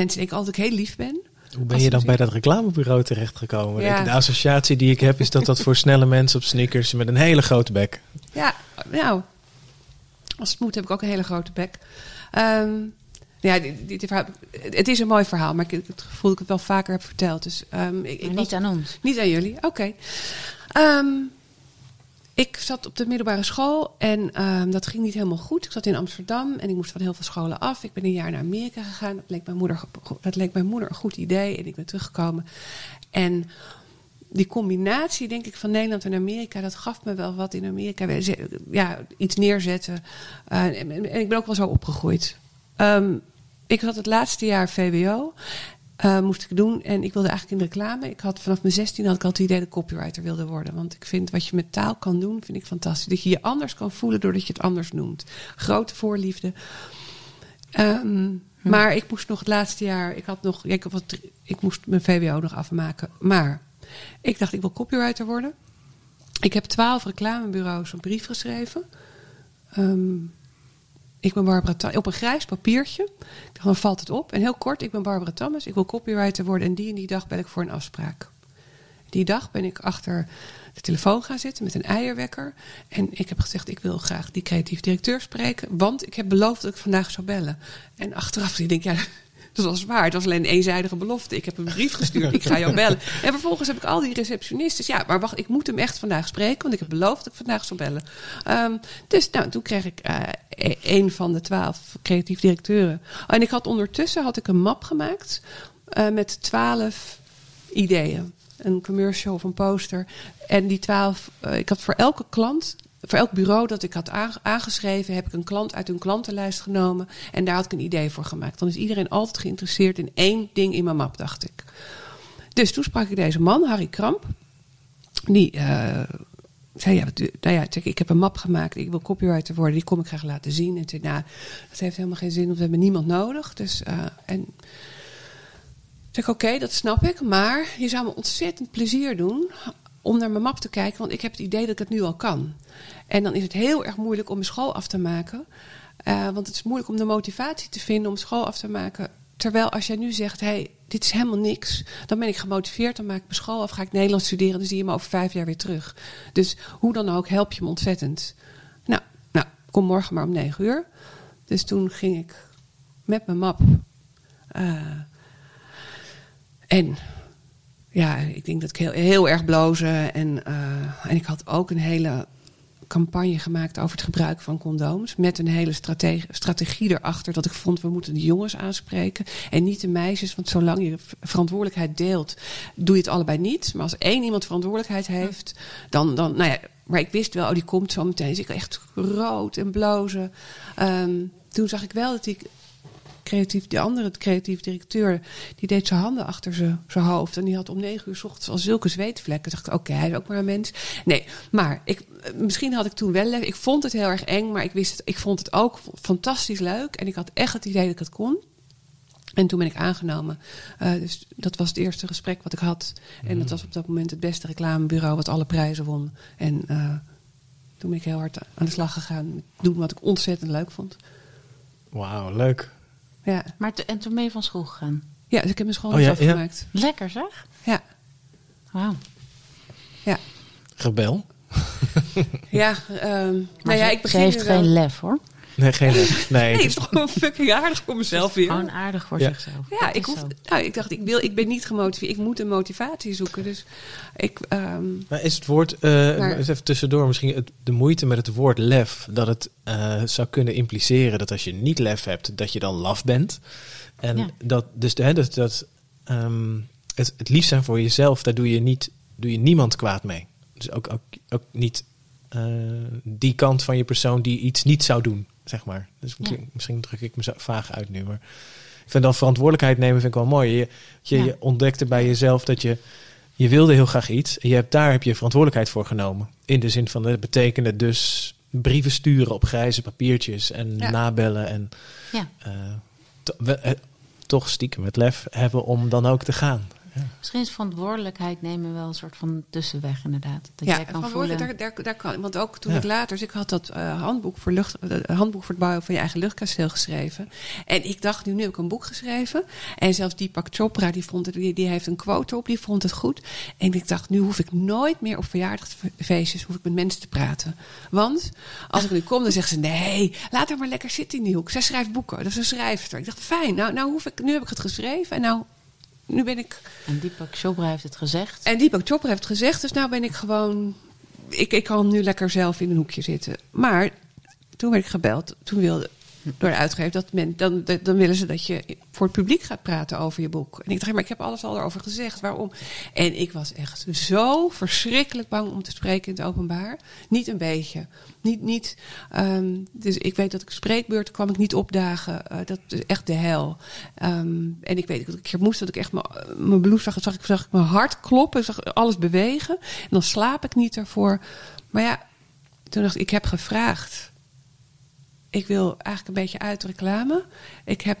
altijd dat ik heel lief ben. Hoe ben je dan bij dat reclamebureau terechtgekomen? Ja. De associatie die ik heb is dat dat voor snelle mensen op sneakers met een hele grote bek. Ja, nou, als het moet heb ik ook een hele grote bek. Ehm, ja, dit, dit verhaal- het is een mooi verhaal, maar ik heb het gevoel dat ik het wel vaker heb verteld. Dus, ehm, ik, ik Maar was- niet aan ons. Niet aan jullie, oké. Ehm, ik zat op de middelbare school en ehm, dat ging niet helemaal goed. Ik zat in Amsterdam en ik moest van heel veel scholen af. Ik ben een jaar naar Amerika gegaan. Dat leek mijn moeder, dat leek mijn moeder een goed idee en ik ben teruggekomen. En die combinatie, denk ik, van Nederland en Amerika, dat gaf me wel wat in Amerika. Ja, iets neerzetten. Eh, en, ik ben ook wel zo opgegroeid. Ehm, ik had het laatste jaar VWO. Eh, moest ik doen. En ik wilde eigenlijk in de reclame. Ik had vanaf mijn 16 had ik al het idee dat ik copywriter wilde worden. Want ik vind wat je met taal kan doen, vind ik fantastisch. Dat je je anders kan voelen doordat je het anders noemt. Grote voorliefde. Ehm, Maar ik moest nog het laatste jaar. Ik, had nog, ik, wat, ik moest mijn VWO nog afmaken. Maar ik dacht, ik wil copywriter worden. Ik heb twaalf reclamebureaus een brief geschreven. Ehm, ik ben Barbara. Op een grijs papiertje. Dan valt het op. En heel kort, ik ben Barbara Thomas. Ik wil copywriter worden. En die en die dag ben ik voor een afspraak. Die dag ben ik achter de telefoon gaan zitten met een eierwekker. En ik heb gezegd, ik wil graag die creatief directeur spreken. Want ik heb beloofd dat ik vandaag zou bellen. En achteraf denk ik, ja, dat was waar. Het was alleen een eenzijdige belofte. Ik heb een brief gestuurd, ik ga jou bellen. En vervolgens heb ik al die receptionistes. Ja, maar wacht, ik moet hem echt vandaag spreken. Want ik heb beloofd dat ik vandaag zou bellen. Ehm, dus nou, toen kreeg ik e- een van de twaalf creatief directeuren. En ik had ondertussen had ik een map gemaakt eh, met twaalf ideeën. Een commercial of een poster. En die twaalf, eh, ik had voor elke klant, voor elk bureau dat ik had aange- aangeschreven, heb ik een klant uit hun klantenlijst genomen. En daar had ik een idee voor gemaakt. Dan is iedereen altijd geïnteresseerd in één ding in mijn map, dacht ik. Dus toen sprak ik deze man, Harry Kramp. Die eh, zei, ja, nou ja, ik heb een map gemaakt, ik wil copywriter worden, die kom ik graag laten zien. En toen, nou, dat heeft helemaal geen zin, want we hebben niemand nodig. Dus, eh, en zeg oké, dat snap ik, maar je zou me ontzettend plezier doen om naar mijn map te kijken, want ik heb het idee dat ik het nu al kan. En dan is het heel erg moeilijk om mijn school af te maken, eh, want het is moeilijk om de motivatie te vinden om school af te maken. Terwijl als jij nu zegt, hey, dit is helemaal niks, dan ben ik gemotiveerd, dan maak ik mijn school af, ga ik Nederlands studeren, dan zie je me over vijf jaar weer terug. Dus hoe dan ook, help je me ontzettend. Nou, nou kom morgen maar om negen uur. Dus toen ging ik met mijn map. eh, en ja, ik denk dat ik heel, heel erg blozen. En, eh, en ik had ook een hele campagne gemaakt over het gebruik van condooms. Met een hele strategie, strategie erachter dat ik vond we moeten de jongens aanspreken en niet de meisjes. Want zolang je verantwoordelijkheid deelt, doe je het allebei niet. Maar als één iemand verantwoordelijkheid heeft, dan, dan nou ja, maar ik wist wel, oh, die komt zo meteen. Dus ik echt rood en blozen. Ehm, toen zag ik wel dat ik creatief, de andere creatief directeur, die deed zijn handen achter zijn, zijn hoofd. En die had om negen uur s ochtends al zulke zweetvlekken. Toen dacht ik, oké, hij is ook maar een mens. Nee, maar ik, misschien had ik toen wel... Ik vond het heel erg eng, maar ik, wist het, ik vond het ook fantastisch leuk. En ik had echt het idee dat ik het kon. En toen ben ik aangenomen. Uh, dus dat was het eerste gesprek wat ik had. En dat was op dat moment het beste reclamebureau wat alle prijzen won. En uh, toen ben ik heel hard aan de slag gegaan. Doen wat ik ontzettend leuk vond. Wauw, leuk. Ja. Maar en toen ben je van school gegaan? Ja, dus ik heb mijn school Oh, ja, afgemaakt. Lekker zeg. Ja. Wauw. Ja. Rebel? Ja, ehm nou Maar ja, ze- ik ze begin heeft nu wel- geen lef hoor. Nee, geen Nee, Nee, het is- is gewoon fucking aardig voor mezelf weer. Gewoon aardig voor Ja. zichzelf. Ja, Dat ik, hoef, nou, ik dacht, ik, wil, ik ben niet gemotiveerd. Ik moet een motivatie zoeken. Dus ik, ehm, Maar is het woord, eh, Maar- eens even tussendoor, misschien het, de moeite met het woord lef, dat het eh, zou kunnen impliceren dat als je niet lef hebt, dat je dan laf bent. En Ja. dat, dus de, hè, dat, dat ehm, het, het lief zijn voor jezelf, daar doe je, niet, doe je niemand kwaad mee. Dus ook, ook, ook niet eh, die kant van je persoon die iets niet zou doen, zeg maar. Dus misschien, misschien druk ik me vaag uit nu, maar ik vind dan verantwoordelijkheid nemen vind ik wel mooi. Je, je, Ja. je ontdekte bij jezelf dat je je wilde heel graag iets. En je hebt, daar heb je verantwoordelijkheid voor genomen. In de zin van, dat betekende dus brieven sturen op grijze papiertjes en Ja. nabellen. En Ja. eh, to- we- eh, toch stiekem het lef hebben om dan ook te gaan. Misschien is verantwoordelijkheid nemen wel een soort van tussenweg inderdaad. Dat ja, jij kan voelen. daar, daar, daar kan, want ook toen Ja. ik later, dus ik had dat eh, handboek, voor lucht, eh, handboek voor het bouwen van je eigen luchtkasteel geschreven. En ik dacht, nu, nu heb ik een boek geschreven. En zelfs Deepak Chopra, die, vond het, die, die heeft een quote op, die vond het goed. En ik dacht, nu hoef ik nooit meer op verjaardagsfeestjes hoef ik met mensen te praten. Want als ik nu kom, dan zeggen ze, nee, laat haar maar lekker zitten in die hoek. Zij schrijft boeken, dat is een schrijfster. Ik dacht, fijn, nou, nou hoef ik, nu heb ik het geschreven en nou, nu ben ik En Deepak Chopra heeft het gezegd. en Deepak Chopra heeft gezegd, dus nou ben ik gewoon... Ik, ik kan nu lekker zelf in een hoekje zitten. Maar toen werd ik gebeld. Toen wilde door de uitgever dat men... Dan, dan willen ze dat je voor het publiek gaat praten over je boek. En ik dacht, maar ik heb alles al erover gezegd. Waarom? En ik was echt zo verschrikkelijk bang om te spreken in het openbaar. Niet een beetje. Niet, niet, ehm, dus ik weet dat ik spreekbeurten kwam ik niet opdagen. Eh, dat is echt de hel. Ehm, en ik weet dat ik moest dat ik echt mijn- bloed zag. Zag ik, zag mijn hart kloppen. Zag alles bewegen. En dan slaap ik niet daarvoor. Maar ja, toen dacht ik, ik heb gevraagd. Ik wil eigenlijk een beetje uit reclame. Ik heb,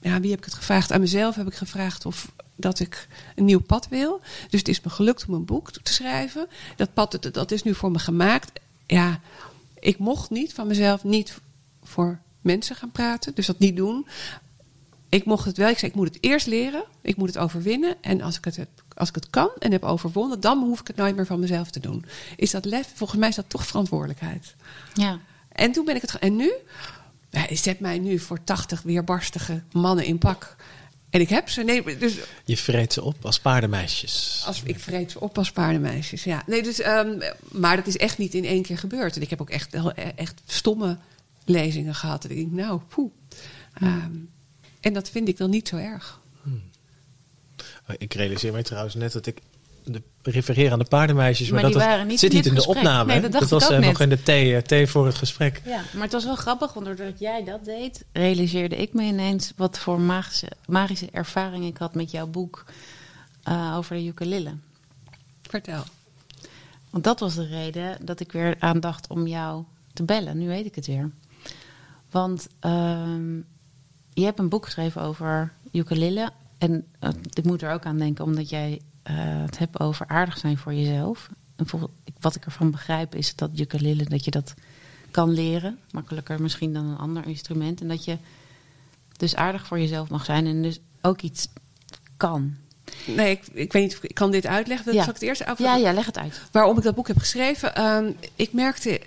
ja, wie heb ik het gevraagd? Aan mezelf heb ik gevraagd of dat ik een nieuw pad wil. Dus het is me gelukt om een boek te schrijven. Dat pad, dat, is nu voor me gemaakt. Ja, ik mocht niet van mezelf niet voor mensen gaan praten. Dus dat niet doen. Ik mocht het wel. Ik zei, ik moet het eerst leren. Ik moet het overwinnen. En als ik het, als ik het kan en heb overwonnen, dan hoef ik het nooit meer van mezelf te doen. Is dat lef? Volgens mij is dat toch verantwoordelijkheid. Ja. En toen ben ik het. En nu? Zet mij nu voor 80 weerbarstige mannen in pak. En ik heb ze. Nee, dus Je vreet ze op als paardenmeisjes. als, ik vreet ze op als paardenmeisjes. Ja. Nee, dus, ehm, maar dat is echt niet in één keer gebeurd. En ik heb ook echt, heel- echt stomme lezingen gehad. En ik denk, nou, poeh. Ehm, en dat vind ik dan niet zo erg. Oh, Ik realiseer mij trouwens net dat ik de, refereer aan de paardenmeisjes, maar, dat was- waren niet zit niet in de opname. Nee, dat dacht was ik ook eh, nog in de thee, eh, thee voor het gesprek. Ja, maar het was wel grappig, want doordat jij dat deed, realiseerde ik me ineens wat voor magische, magische ervaring ik had met jouw boek eh, over de ukulele. Vertel. Want dat was de reden dat ik weer aandacht om jou te bellen. Nu weet ik het weer. Want ehm, je hebt een boek geschreven over ukulele. En ik moet er ook aan denken, omdat jij eh, het hebt over aardig zijn voor jezelf. En wat ik ervan begrijp is dat ukulele, dat je dat kan leren. Makkelijker misschien dan een ander instrument. En dat je dus aardig voor jezelf mag zijn en dus ook iets kan. Nee, ik, ik weet niet of ik kan dit uitleggen. Ja. Zal ik het eerst over Ja, ja, leg het uit. waarom ik dat boek heb geschreven. Ehm, ik merkte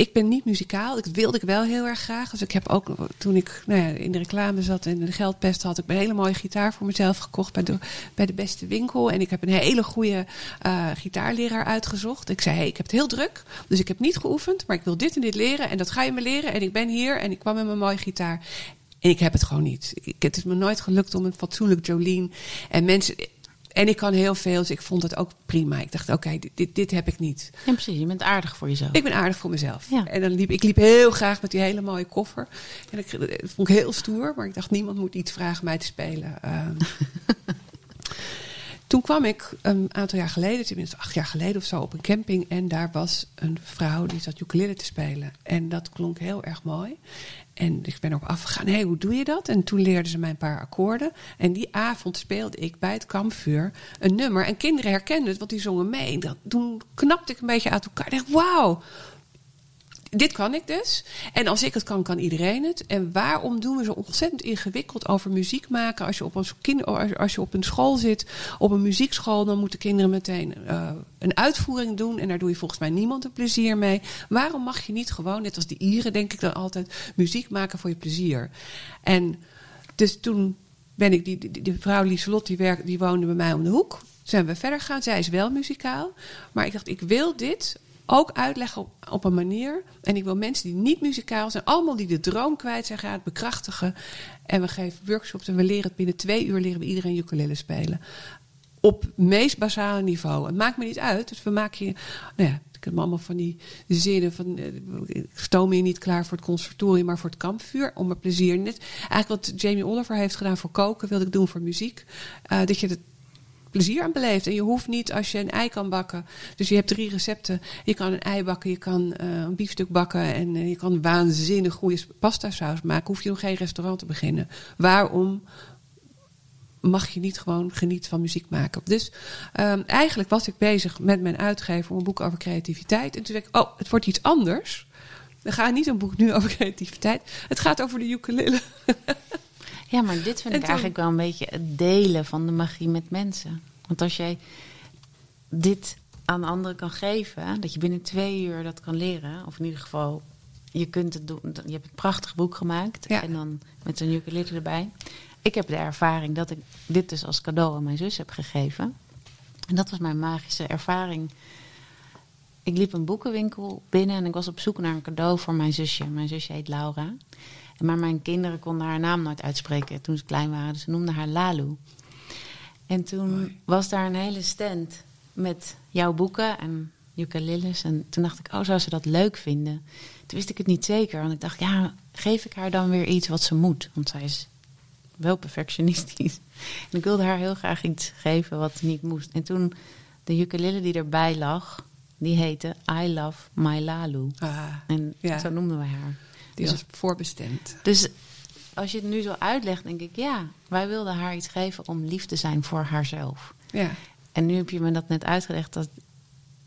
ik ben niet muzikaal. Dat wilde ik wel heel erg graag. Dus ik heb ook, toen ik nou ja, in de reclame zat en de geldpest had, ik een hele mooie gitaar voor mezelf gekocht bij de, bij de beste winkel. En ik heb een hele goede uh, gitaarleraar uitgezocht. Ik zei, hey, ik heb het heel druk, dus ik heb niet geoefend, maar ik wil dit en dit leren. En dat ga je me leren. En ik ben hier en ik kwam met mijn mooie gitaar. En ik heb het gewoon niet. Ik, het is me nooit gelukt om een fatsoenlijk Jolene. En mensen. En ik kan heel veel, dus ik vond het ook prima. Ik dacht, oké, dit, dit, dit, heb ik niet. Ja, precies. Je bent aardig voor jezelf. Ik ben aardig voor mezelf. Ja. En dan liep ik liep heel graag met die hele mooie koffer. En ik, dat vond ik heel stoer, maar ik dacht, niemand moet iets vragen mij te spelen. Um, toen kwam ik een aantal jaar geleden, tenminste acht jaar geleden of zo, op een camping. En daar was een vrouw die zat ukulele te spelen. En dat klonk heel erg mooi. En ik ben ook afgegaan, hé, hey, hoe doe je dat? En toen leerden ze mij een paar akkoorden. En die avond speelde ik bij het kampvuur een nummer. En kinderen herkenden het, want die zongen mee. Dat, toen knapte ik een beetje uit elkaar. Ik dacht, wauw, dit kan ik dus. En als ik het kan, kan iedereen het. En waarom doen we zo ontzettend ingewikkeld over muziek maken? Als je op een, kind, als je op een school zit, op een muziekschool, dan moeten kinderen meteen uh, een uitvoering doen. En daar doe je volgens mij niemand een plezier mee. Waarom mag je niet gewoon, net als de Ieren, denk ik dan altijd, muziek maken voor je plezier? En dus toen ben ik, die, die, die vrouw Lieselot, die, werk, die woonde bij mij om de hoek. Zijn we verder gegaan. Zij is wel muzikaal. Maar ik dacht, ik wil dit ook uitleggen op, een manier. En ik wil mensen die niet muzikaal zijn, allemaal die de droom kwijt zijn, gaan bekrachtigen. En we geven workshops en we leren het binnen twee uur leren we iedereen ukulele spelen. Op meest basale niveau. Het maakt me niet uit. Dus we maken je. Nou ja, ik heb allemaal van die zinnen van. Eh, ik stoom je niet klaar voor het conservatorium, maar voor het kampvuur. Om mijn plezier. Net eigenlijk wat Jamie Oliver heeft gedaan voor koken, wilde ik doen voor muziek. Uh, dat je het plezier aan beleeft. En je hoeft niet als je een ei kan bakken. Dus je hebt drie recepten. Je kan een ei bakken, je kan uh, een biefstuk bakken en uh, je kan waanzinnig goede pasta saus maken. Hoef je nog geen restaurant te beginnen. Waarom mag je niet gewoon genieten van muziek maken? Dus um, eigenlijk was ik bezig met mijn uitgever om een boek over creativiteit. En toen dacht ik, oh, het wordt iets anders. We gaan niet een boek nu over creativiteit. Het gaat over de ukulele. Ja, maar dit vind ik eigenlijk wel een beetje het delen van de magie met mensen. Want als jij dit aan anderen kan geven, dat je binnen twee uur dat kan leren, of in ieder geval, je kunt het doen. Je hebt een prachtig boek gemaakt en dan met zo'n ukulele erbij. Ik heb de ervaring dat ik dit dus als cadeau aan mijn zus heb gegeven. En dat was mijn magische ervaring. Ik liep een boekenwinkel binnen en ik was op zoek naar een cadeau voor mijn zusje. Mijn zusje heet Laura. Maar mijn kinderen konden haar naam nooit uitspreken toen ze klein waren. Dus ze noemden haar Lalu. En toen was daar een hele stand met jouw boeken en ukuleles. En toen dacht ik, oh, zou ze dat leuk vinden? Toen wist ik het niet zeker. Want ik dacht, ja, geef ik haar dan weer iets wat ze moet? Want zij is wel perfectionistisch. En ik wilde haar heel graag iets geven wat niet moest. En toen de ukulele die erbij lag, die heette I Love My Lalu. Ah, en zo noemden wij haar. Die was voorbestemd. Dus als je het nu zo uitlegt, denk ik, ja, wij wilden haar iets geven om lief te zijn voor haarzelf. Ja. En nu heb je me dat net uitgelegd dat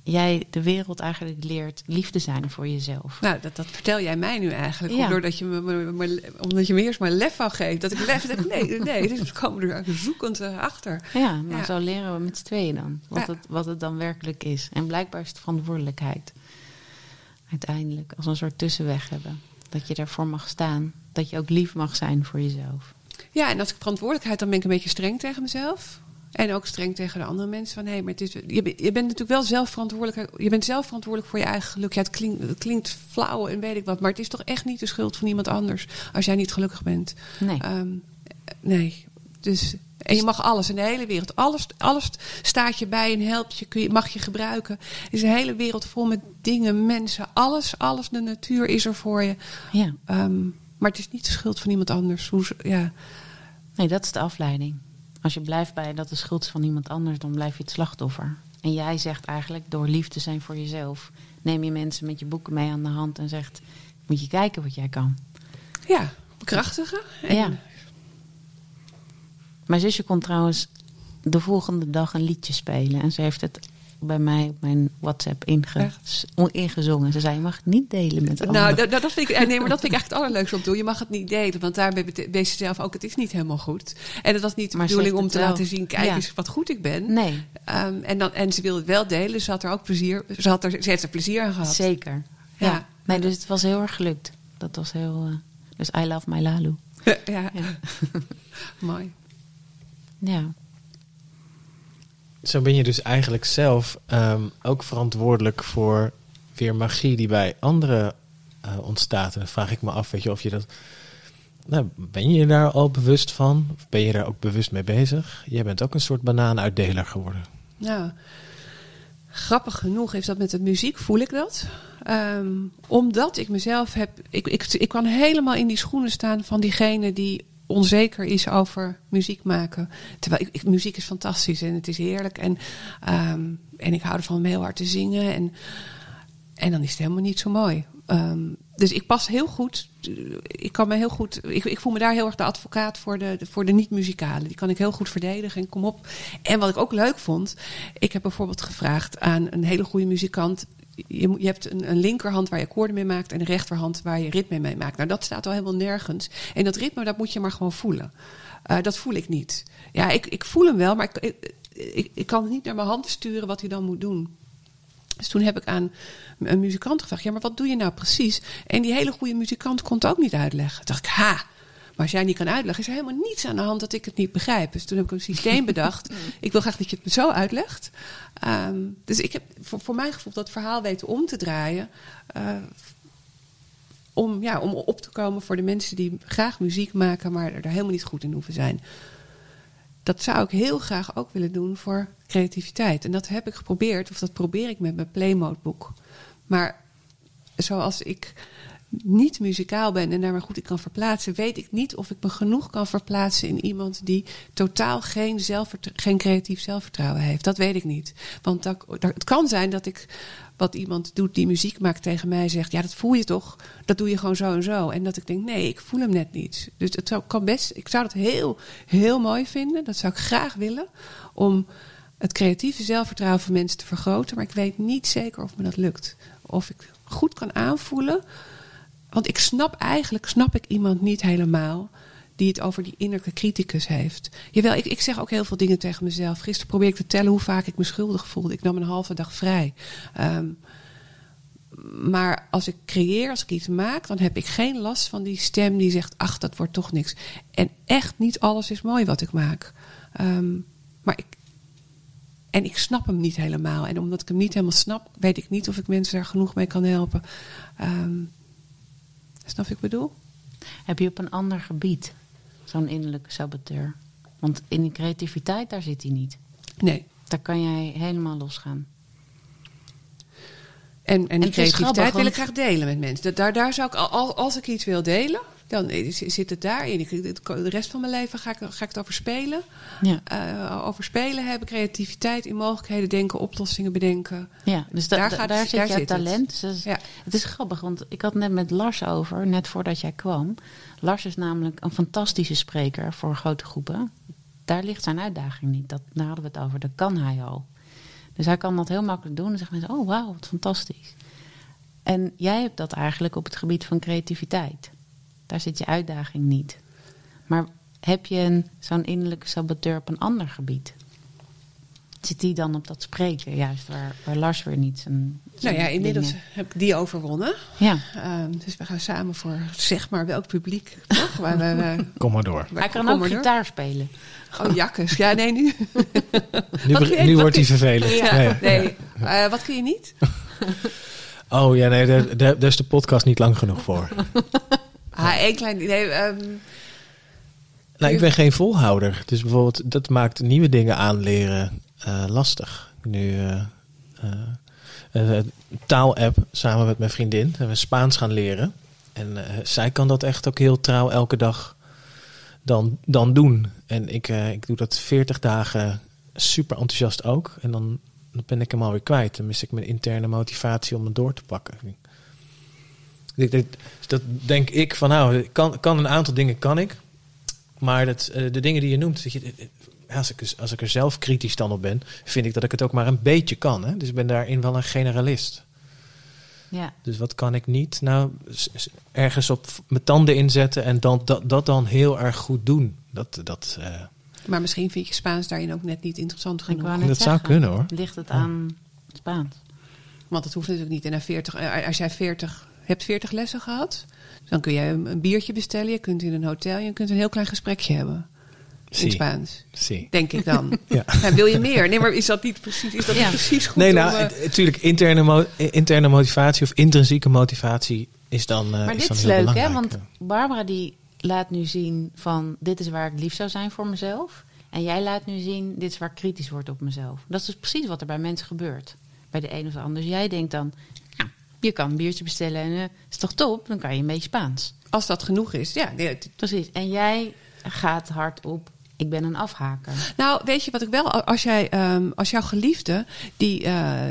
jij de wereld eigenlijk leert lief te zijn voor jezelf. Nou, dat, dat vertel jij mij nu eigenlijk. Ja. Doordat je me, me, omdat je me eerst maar lef van geeft. Dat ik lef denk, nee, nee, dus we komen er zoekend eh, achter. Ja, maar ja. zo leren we met z'n tweeën dan. Wat, het, wat het dan werkelijk is. En blijkbaar is het verantwoordelijkheid. Uiteindelijk, als een soort tussenweg hebben. Dat je daarvoor mag staan. Dat je ook lief mag zijn voor jezelf. Ja, en als ik verantwoordelijkheid, dan ben ik een beetje streng tegen mezelf. En ook streng tegen de andere mensen. Van, hé, maar het is, je, je bent natuurlijk wel zelf verantwoordelijk. Je bent zelf verantwoordelijk voor je eigen geluk. Ja, het, klinkt, het klinkt flauw en weet ik wat. Maar het is toch echt niet de schuld van iemand anders. Als jij niet gelukkig bent. Nee. Um, nee. Dus, en je mag alles in de hele wereld. Alles, alles staat je bij en helpt je, kun je. Mag je gebruiken. Er is een hele wereld vol met dingen, mensen. Alles, alles. De natuur is er voor je. Ja. Um, maar het is niet de schuld van iemand anders. Hoe, ja. Nee, dat is de afleiding. Als je blijft bij dat de schuld is van iemand anders, dan blijf je het slachtoffer. En jij zegt eigenlijk, door lief te zijn voor jezelf, neem je mensen met je boeken mee aan de hand en zegt: Moet je kijken wat jij kan. Ja, bekrachtigen. En... Ja. Mijn zusje kon trouwens de volgende dag een liedje spelen. En ze heeft het bij mij op mijn WhatsApp inge, ingezongen. Ze zei, je mag het niet delen met anderen. Nou, dat, dat, vind ik, nee, maar dat vind ik echt het allerleukste om te doen. Je mag het niet delen, want daarbij wees je zelf ook, het is niet helemaal goed. En dat was niet de bedoeling om te laten zien, kijk eens wat goed ik ben. Nee. Um, en, dan, en ze wilde het wel delen, ze had er ook plezier, ze, had er, ze heeft er plezier aan gehad. Zeker. Ja. Nee, dus het was heel erg gelukt. Dat was heel... eh, dus I love my Lalu. ja, Ja. mooi. Ja. Zo ben je dus eigenlijk zelf ehm, ook verantwoordelijk voor weer magie die bij anderen eh, ontstaat. En dan vraag ik me af, weet je, of je dat. Nou, ben je daar al bewust van? Of ben je daar ook bewust mee bezig? Jij bent ook een soort banaanuitdeler geworden. Nou, grappig genoeg is dat met de muziek voel ik dat. Ehm, omdat ik mezelf heb. Ik, ik, ik kan helemaal in die schoenen staan van diegene die onzeker is over muziek maken. Terwijl ik, muziek is fantastisch en het is heerlijk. En, ehm, en ik hou ervan om heel hard te zingen. En, en dan is het helemaal niet zo mooi. Ehm, dus ik pas heel goed. Ik kan me heel goed. Ik, ik voel me daar heel erg de advocaat voor de, voor de niet-muzikalen. Die kan ik heel goed verdedigen en kom op. En wat ik ook leuk vond. Ik heb bijvoorbeeld gevraagd aan een hele goede muzikant. Je, je hebt een, een linkerhand waar je akkoorden mee maakt. En een rechterhand waar je ritme mee maakt. Nou, dat staat al helemaal nergens. En dat ritme, dat moet je maar gewoon voelen. Eh, dat voel ik niet. Ja, ik, ik voel hem wel, maar ik, ik, ik, kan niet naar mijn hand sturen wat hij dan moet doen. Dus toen heb ik aan een muzikant gevraagd: ja, maar wat doe je nou precies? En die hele goede muzikant kon het ook niet uitleggen. Dacht ik, ha. Maar als jij niet kan uitleggen, is er helemaal niets aan de hand dat ik het niet begrijp. Dus toen heb ik een systeem bedacht. Ik wil graag dat je het me zo uitlegt. Ehm, dus ik heb voor, voor mijn gevoel dat verhaal weten om te draaien. eh, om, ja, om op te komen voor de mensen die graag muziek maken, maar er helemaal niet goed in hoeven zijn. Dat zou ik heel graag ook willen doen voor creativiteit. En dat heb ik geprobeerd, of dat probeer ik met mijn Playmode boek. Maar zoals ik niet muzikaal ben en daar maar goed in kan verplaatsen, weet ik niet of ik me genoeg kan verplaatsen in iemand die totaal geen, geen creatief zelfvertrouwen heeft. Dat weet ik niet. Want dat, het kan zijn dat ik wat iemand doet die muziek maakt tegen mij zegt: Ja, dat voel je toch? Dat doe je gewoon zo en zo. En dat ik denk: Nee, ik voel hem net niet. Dus het kan best, ik zou dat heel, heel mooi vinden. Dat zou ik graag willen. Om het creatieve zelfvertrouwen van mensen te vergroten. Maar ik weet niet zeker of me dat lukt. Of ik goed kan aanvoelen. Want ik snap eigenlijk snap ik iemand niet helemaal die het over die innerlijke criticus heeft. Jawel, ik, ik zeg ook heel veel dingen tegen mezelf. Gisteren probeerde ik te tellen hoe vaak ik me schuldig voelde. Ik nam een halve dag vrij. Ehm, maar als ik creëer, als ik iets maak, dan heb ik geen last van die stem die zegt: Ach, dat wordt toch niks. En echt niet alles is mooi wat ik maak. Ehm, maar ik. En ik snap hem niet helemaal. En omdat ik hem niet helemaal snap, weet ik niet of ik mensen daar genoeg mee kan helpen. Ehm, snap je wat ik bedoel? Heb je op een ander gebied zo'n innerlijke saboteur? Want in die creativiteit, daar zit hij niet. Nee. Daar kan jij helemaal losgaan. En, en die creativiteit grappig, wil ik graag delen met mensen. Dat, daar, daar zou ik, al- al, als ik iets wil delen, dan is- zit het daarin. Ik, het- de rest van mijn leven ga ik, ga ik het over spelen. Ja, Eh, over spelen hebben, creativiteit in mogelijkheden denken, oplossingen bedenken. ja dus da- Daar da- gaat- daar, zit daar jouw zit het. talent. Dus Ja. Het is grappig, want ik had net met Lars over, net voordat jij kwam. Lars is namelijk een fantastische spreker voor grote groepen. Daar ligt zijn uitdaging niet. Dat, daar hadden we het over. Dat kan hij al. Dus hij kan dat heel makkelijk doen. En zeggen mensen, oh wauw, wat fantastisch. En jij hebt dat eigenlijk op het gebied van creativiteit. Daar zit je uitdaging niet. Maar heb je een- zo'n innerlijke saboteur op een ander gebied? Zit die dan op dat spreken, juist waar, waar Lars weer niet zijn. zijn Nou ja, inmiddels dingen- heb ik die overwonnen. Ja, Ehm, dus we gaan samen voor zeg maar welk publiek. Toch? Waar we, Kom maar door. waar hij kan ook door. gitaar spelen. Oh, jakkes. Ja, nee, nu. Nu, je- wordt hij vervelend. Ja, Ja, ja. nee. Eh, wat kun je niet? Oh ja, nee, daar, daar, daar is de podcast niet lang genoeg voor. Ah, één klein... Nee, ehm, Nou, ik ben geen volhouder. Dus bijvoorbeeld, dat maakt nieuwe dingen aanleren eh lastig. Nu, eh eh, eh, taal-app samen met mijn vriendin. Hebben we Spaans gaan leren. En zij kan dat echt ook heel trouw elke dag dan, dan doen. En ik, ik doe dat 40 dagen super enthousiast ook. En dan, dan ben ik hem alweer kwijt. Dan mis ik mijn interne motivatie om het door te pakken. Ik denk- dus dat denk ik van nou, kan, kan een aantal dingen kan ik. Maar dat, eh, de dingen die je noemt, weet je, eh, als, ik, er- als ik er zelf kritisch dan op ben, vind ik dat ik het ook maar een beetje kan. Hè? Dus ik ben daarin wel een generalist. Ja, Dus wat kan ik niet? Nou, ergens op mijn tanden inzetten en dan, dat, dat dan heel erg goed doen. Dat, dat, eh, maar misschien vind je Spaans daarin ook net niet interessant ik genoeg. wou net dat zou zeggen, kunnen hoor. Ligt het aan Spaans? Want dat hoeft natuurlijk niet. En na 40, eh, als jij 40 Je hebt 40 lessen gehad. Dan kun je een, een biertje bestellen. Je kunt in een hotel. Je kunt een heel klein gesprekje hebben. In. Spaans. Denk ik dan. Ja. Ja, wil je meer? Nee, maar is dat niet precies, is dat Ja. niet precies goed? Nee, nou, eh, natuurlijk, interne, mo- interne motivatie of intrinsieke motivatie is dan. eh, Maar is dit dan is heel leuk, hè? belangrijk. Want Barbara die laat nu zien van dit is waar ik lief zou zijn voor mezelf. En jij laat nu zien dit is waar ik kritisch word op mezelf. Dat is dus precies wat er bij mensen gebeurt. Bij de een of de ander. Dus jij denkt dan, nou, je kan een biertje bestellen en eh is toch top? Dan kan je een beetje Spaans. als dat genoeg is. Ja, Precies. En jij gaat hard op, ik ben een afhaker. Nou, weet je wat ik wel, als, jij, ehm, als jouw geliefde, die eh,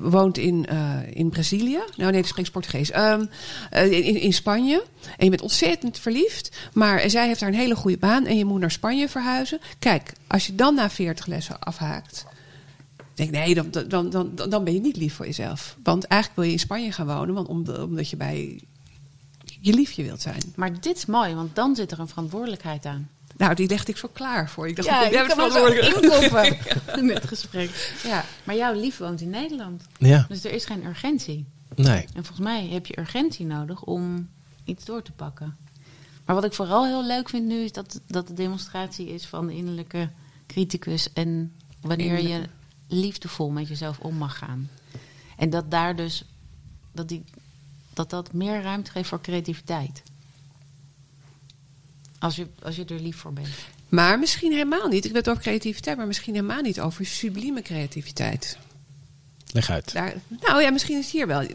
woont in, eh, in Brazilië. Nou nee, dat spreekt Portugees. Eh, in, in Spanje. En je bent ontzettend verliefd. Maar zij heeft daar een hele goede baan. En je moet naar Spanje verhuizen. Kijk, als je dan na 40 lessen afhaakt. Denk ik, nee, dan, dan, dan, dan, ben je niet lief voor jezelf. Want eigenlijk wil je in Spanje gaan wonen. Want om, omdat je bij je liefje wilt zijn. Maar dit is mooi, want dan zit er een verantwoordelijkheid aan. Nou, die legde ik zo klaar voor. Ik dacht, Ja, ik je heb kan het hem zo verantwoordelijk. inkoppen met het gesprek. Ja. Maar jouw lief woont in Nederland. Ja, Dus er is geen urgentie. nee. En volgens mij heb je urgentie nodig om iets door te pakken. Maar wat ik vooral heel leuk vind nu is dat, dat de demonstratie is van de innerlijke criticus. En wanneer je liefdevol met jezelf om mag gaan. En dat daar dus dat, die, dat dat meer ruimte geeft voor creativiteit. Als je, als je er lief voor bent. Maar misschien helemaal niet. Ik wil het over creativiteit, maar misschien helemaal niet over sublieme creativiteit. Leg uit. Daar, nou ja, misschien is het hier wel.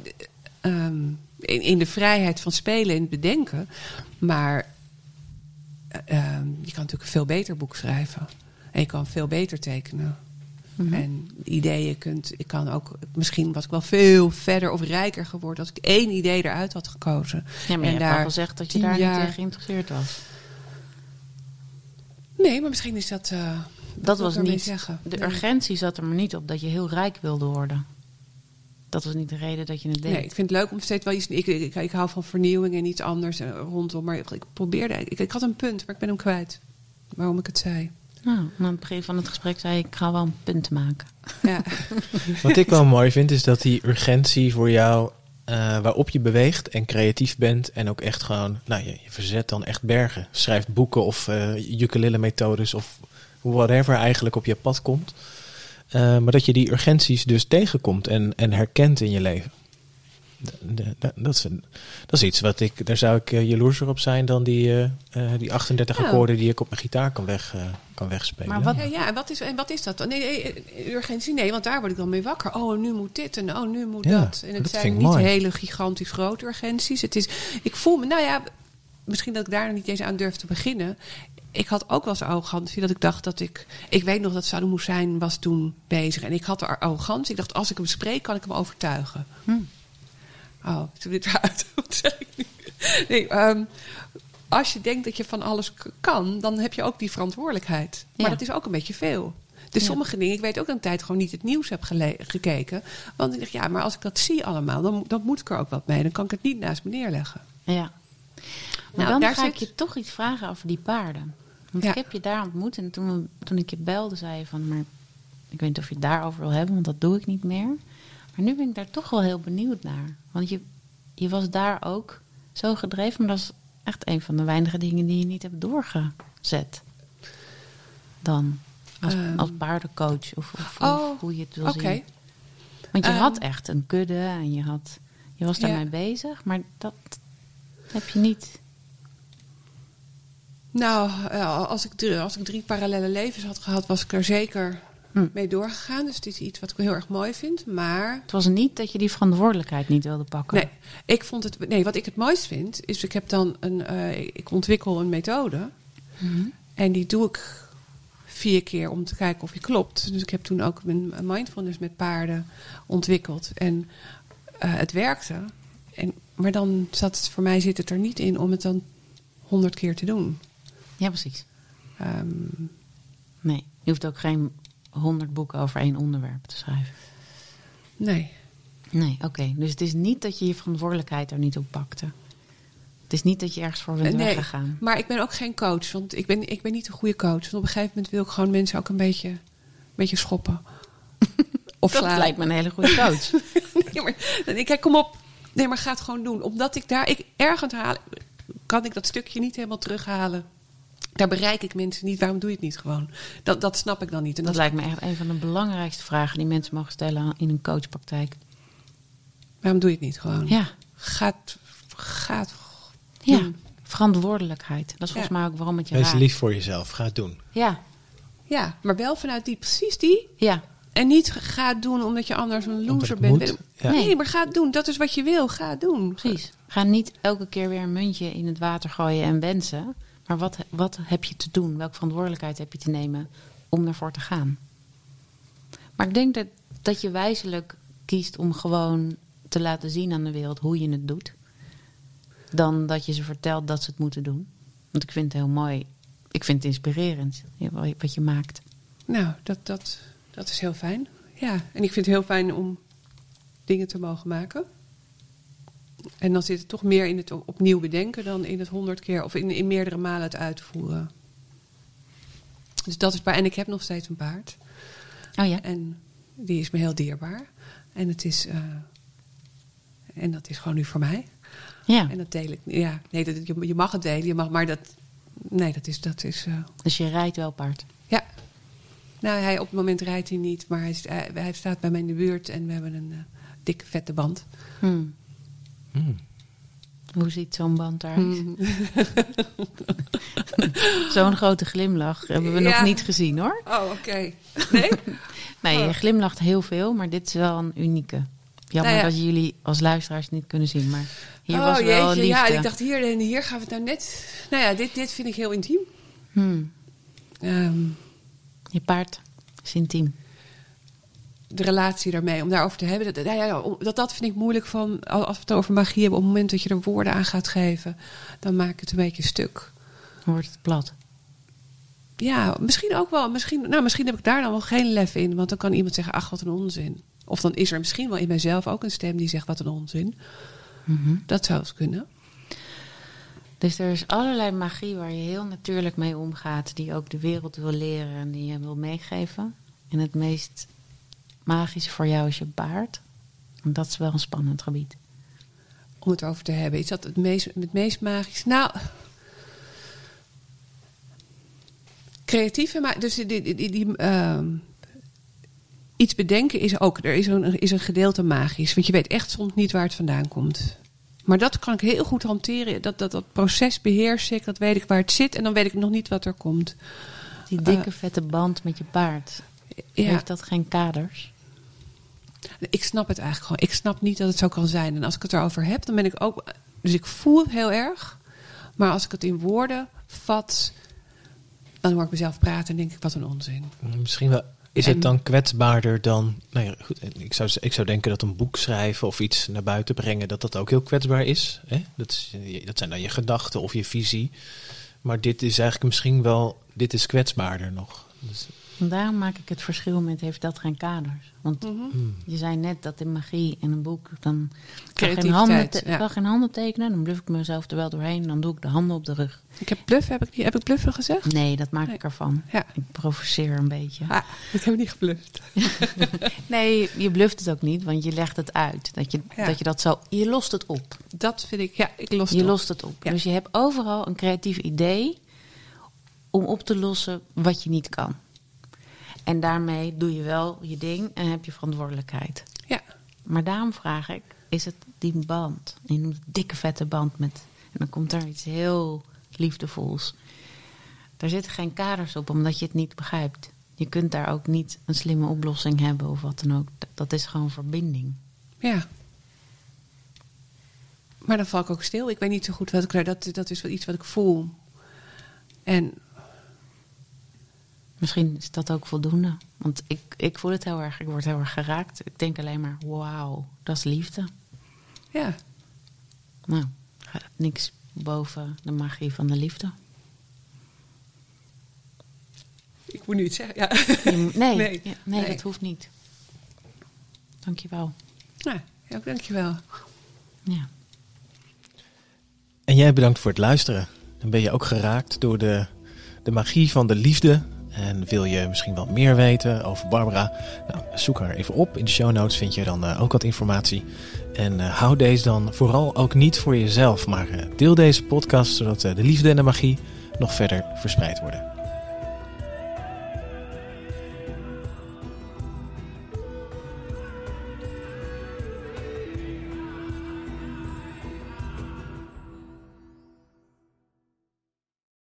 ehm, in, in de vrijheid van spelen en bedenken. Maar eh, ehm, je kan natuurlijk een veel beter boek schrijven. En je kan veel beter tekenen. Mhm. En ideeën kunt. Ik kan ook. Misschien was ik wel veel verder of rijker geworden. als ik één idee eruit had gekozen. Ja, maar En je hebt daar al gezegd dat je daar jaar- niet in geïnteresseerd was. Nee, maar misschien is dat. eh, Dat was ik niet. zeggen. De Nee. urgentie zat er maar niet op dat je heel rijk wilde worden. Dat was niet de reden dat je het deed. Nee, ik vind het leuk om steeds wel iets. Ik, ik, ik hou van vernieuwing en iets anders eh, rondom. Maar ik, ik probeerde. Ik, ik had een punt, maar ik ben hem kwijt. Waarom ik het zei. Nou, aan het begin van het gesprek zei ik, ik ga wel een punt maken. Ja. Wat ik wel mooi vind, is dat die urgentie voor jou, eh, waarop je beweegt en creatief bent en ook echt gewoon, nou, je, je verzet dan echt bergen. Schrijft boeken of eh ukulele-methodes of whatever eigenlijk op je pad komt. Eh, maar dat je die urgenties dus tegenkomt en, en herkent in je leven. Dat, is dat is iets wat ik, daar zou ik eh, jaloerser op zijn dan die, eh, eh, die 38 Ja. akkoorden die ik op mijn gitaar kan, weg, kan wegspelen. Maar wat- Ja, ja, en wat is, en wat is dat dan? Nee, nee, urgentie, nee, want daar word ik dan mee wakker. Oh, nu moet dit en oh, nu moet Ja, dat. En het dat zijn niet mooi. hele gigantisch grote urgenties. Het is, ik voel me, nou ja, misschien dat ik daar nog niet eens aan durf te beginnen. Ik had ook wel eens arrogantie dat ik dacht dat ik... Ik weet nog dat Saddam Hussein was toen bezig. En ik had er arrogantie. Ik dacht, als ik hem spreek, kan ik hem overtuigen. Hm. Oh, doe dit eruit. Wat zeg ik nu? Nee, ehm, als je denkt dat je van alles kan, dan heb je ook die verantwoordelijkheid. Maar Ja. dat is ook een beetje veel. Dus Ja. sommige dingen, ik weet ook dat ik een tijd gewoon niet het nieuws heb gekeken. Want ik dacht, ja, maar als ik dat zie allemaal, dan, dan moet ik er ook wat mee. Dan kan ik het niet naast me neerleggen. Ja. Maar Nou, dan daar ga ik je toch iets vragen over die paarden. Want Ja. ik heb je daar ontmoet en toen, toen ik je belde zei je van... maar ik weet niet of je het daarover wil hebben, want dat doe ik niet meer. Maar nu ben ik daar toch wel heel benieuwd naar. Want je, je was daar ook zo gedreven, maar dat is echt een van de weinige dingen die je niet hebt doorgezet. Dan, als, Ehm. als paardencoach of, of hoe- Oh, hoe je het wil Oké. zien. Want je Ehm. had echt een kudde en je, had, je was daarmee Ja. bezig, maar dat heb je niet. Nou, eh, als ik, drie, als ik drie parallele levens had gehad, was ik er zeker Hm. mee doorgegaan. Dus het is iets wat ik heel erg mooi vind. Maar Het was niet dat je die verantwoordelijkheid niet wilde pakken. Nee, ik vond het. Nee, wat ik het mooist vind, is ik heb dan een. eh, ik ontwikkel een methode. Mhm. En die doe ik vier keer om te kijken of die klopt. Dus ik heb toen ook een mindfulness met paarden ontwikkeld. En eh, het werkte. En, maar dan zat het voor mij zit het er niet in om het dan honderd keer te doen. Ja, precies. Ehm, Nee, je hoeft ook geen honderd boeken over één onderwerp te schrijven. nee. Nee, oké. Dus het is niet dat je je verantwoordelijkheid er niet op pakte. Het is niet dat je ergens voor bent Nee, weggegaan. Maar ik ben ook geen coach. Want ik ben, ik ben niet een goede coach. Want op een gegeven moment wil ik gewoon mensen ook een beetje, een beetje schoppen. Of Dat slaan. lijkt me een hele goede coach. Ja, maar ik, kijk, kom op. Nee, maar ga het gewoon doen. Omdat ik daar, ik ergens haal, kan ik dat stukje niet helemaal terughalen. Daar bereik ik mensen niet. Waarom doe je het niet gewoon? Dat, dat snap ik dan niet. En Dat lijkt me echt een van de belangrijkste vragen die mensen mogen stellen in een coachpraktijk. Waarom doe je het niet gewoon? Ja, Gaat, gaat. ja. verantwoordelijkheid. Dat is volgens mij ook waarom het je Wees raakt. lief voor jezelf. Ga het doen. Ja, Ja, maar wel vanuit die, precies die. ja. En niet ga het doen omdat je anders een loser bent. moet. Ja. Nee, maar ga het doen. Dat is wat je wil. Ga het doen. Precies. Ga niet elke keer weer een muntje in het water gooien en wensen. Maar wat, wat heb je te doen? Welke verantwoordelijkheid heb je te nemen om ervoor te gaan? Maar ik denk dat, dat je wijzelijk kiest om gewoon te laten zien aan de wereld hoe je het doet. Dan dat je ze vertelt dat ze het moeten doen. Want ik vind het heel mooi. Ik vind het inspirerend wat je maakt. Nou, dat, dat, dat is heel fijn. Ja, en ik vind het heel fijn om dingen te mogen maken. En dan zit het toch meer in het op- opnieuw bedenken dan in het honderd keer of in, in meerdere malen het uitvoeren. Dus dat is bij. En ik heb nog steeds een paard. Oh ja? En die is me heel dierbaar. En het is. eh, en dat is gewoon nu voor mij. Ja. En dat deel ik. Ja, nee, dat, je, je mag het delen, je mag, maar dat. Nee, dat is. Dat is eh, Dus je rijdt wel paard. ja. Nou, hij, op het moment rijdt hij niet, maar hij, hij staat bij mij in de buurt en we hebben een eh, dikke vette band. Hmm. Hmm. Hoe ziet zo'n band eruit? Hmm. Zo'n grote glimlach hebben we nog niet gezien hoor. Oh, oké. Nee? Nee, je Oh. glimlacht heel veel, maar dit is wel een unieke. Jammer Nou ja. dat jullie als luisteraars niet kunnen zien, maar hier oh, was wel jeetje, liefde. ja, ik dacht hier en hier gaan we het nou net. Nou ja, dit, dit vind ik heel intiem. Hmm, Ehm, je paard is intiem. De relatie daarmee, om daarover te hebben. Dat, nou ja, dat, dat vind ik moeilijk van, als we het over magie hebben, op het moment dat je er woorden aan gaat geven, dan maak ik het een beetje stuk. Dan wordt het plat. Ja, misschien ook wel. Misschien, nou, misschien heb ik daar dan wel geen lef in. Want dan kan iemand zeggen, ach, wat een onzin. Of dan is er misschien wel in mijzelf ook een stem die zegt, wat een onzin. Mhm. Dat zou eens kunnen. Dus er is allerlei magie waar je heel natuurlijk mee omgaat, die ook de wereld wil leren en die je wil meegeven. En het meest magische voor jou is je paard. En dat is wel een spannend gebied. Om het over te hebben. Is dat het meest, het meest magisch? Nou... Creatieve, maar dus die, die, die, die, ehm, iets bedenken is ook. Er is een, is een gedeelte magisch. Want je weet echt soms niet waar het vandaan komt. Maar dat kan ik heel goed hanteren. Dat, dat, dat proces beheers ik. Dat weet ik waar het zit. En dan weet ik nog niet wat er komt. Die dikke vette band met je paard, Ja. heeft dat geen kaders? Ik snap het eigenlijk gewoon. Ik snap niet dat het zo kan zijn. En als ik het erover heb, dan ben ik ook. Dus ik voel het heel erg. Maar als ik het in woorden vat, dan hoor ik mezelf praten en denk ik: wat een onzin. Misschien wel. Is En- het dan kwetsbaarder dan. Nou ja, goed, ik, zou, ik zou denken dat een boek schrijven of iets naar buiten brengen, dat dat ook heel kwetsbaar is. Hè? Dat, is dat zijn dan je gedachten of je visie. Maar dit is eigenlijk misschien wel. Dit is kwetsbaarder nog. Dus, En daarom maak ik het verschil met heeft dat geen kaders. Want hmm. je zei net dat in magie in een boek dan ik kan geen Creativiteit, handen, te- ja. ik kan geen handen tekenen, dan bluf ik mezelf er wel doorheen, dan doe ik de handen op de rug. Ik heb bluff, heb ik, heb ik bluffen gezegd? Nee, dat maak Nee. ik ervan. Ja. Ik provoceer een beetje. Ah, ik heb niet gebluft. Nee, je bluft het ook niet, want je legt het uit. Dat je, Ja. dat, je dat zo, je lost het op. Dat vind ik, ja, ik los het Je op. lost het op. Ja. Dus je hebt overal een creatief idee om op te lossen wat je niet kan. En daarmee doe je wel je ding en heb je verantwoordelijkheid. Ja, Maar daarom vraag ik, is het die band? Je noemt het dikke vette band met... En dan komt er iets heel liefdevols. Daar zitten geen kaders op, omdat je het niet begrijpt. Je kunt daar ook niet een slimme oplossing hebben of wat dan ook. Dat- Dat is gewoon verbinding. ja. Maar dan val ik ook stil. Ik weet niet zo goed wat ik daar... Dat, dat is wel iets wat ik voel. En Misschien is dat ook voldoende. Want ik, ik voel het heel erg. Ik word heel erg geraakt. Ik denk alleen maar, wauw, dat is liefde. ja, Nou, gaat niks boven de magie van de liefde. ik moet nu iets zeggen. Ja. Nee, Nee. ja, nee, Nee. dat hoeft niet. Dankjewel. Nou, ja, dankjewel. Ja. En jij bedankt voor het luisteren. En ben je ook geraakt door de, de magie van de liefde En wil je misschien wel meer weten over Barbara? Nou, zoek haar even op. In de show notes vind je dan ook wat informatie. En hou deze dan vooral ook niet voor jezelf, maar deel deze podcast zodat de liefde en de magie nog verder verspreid worden.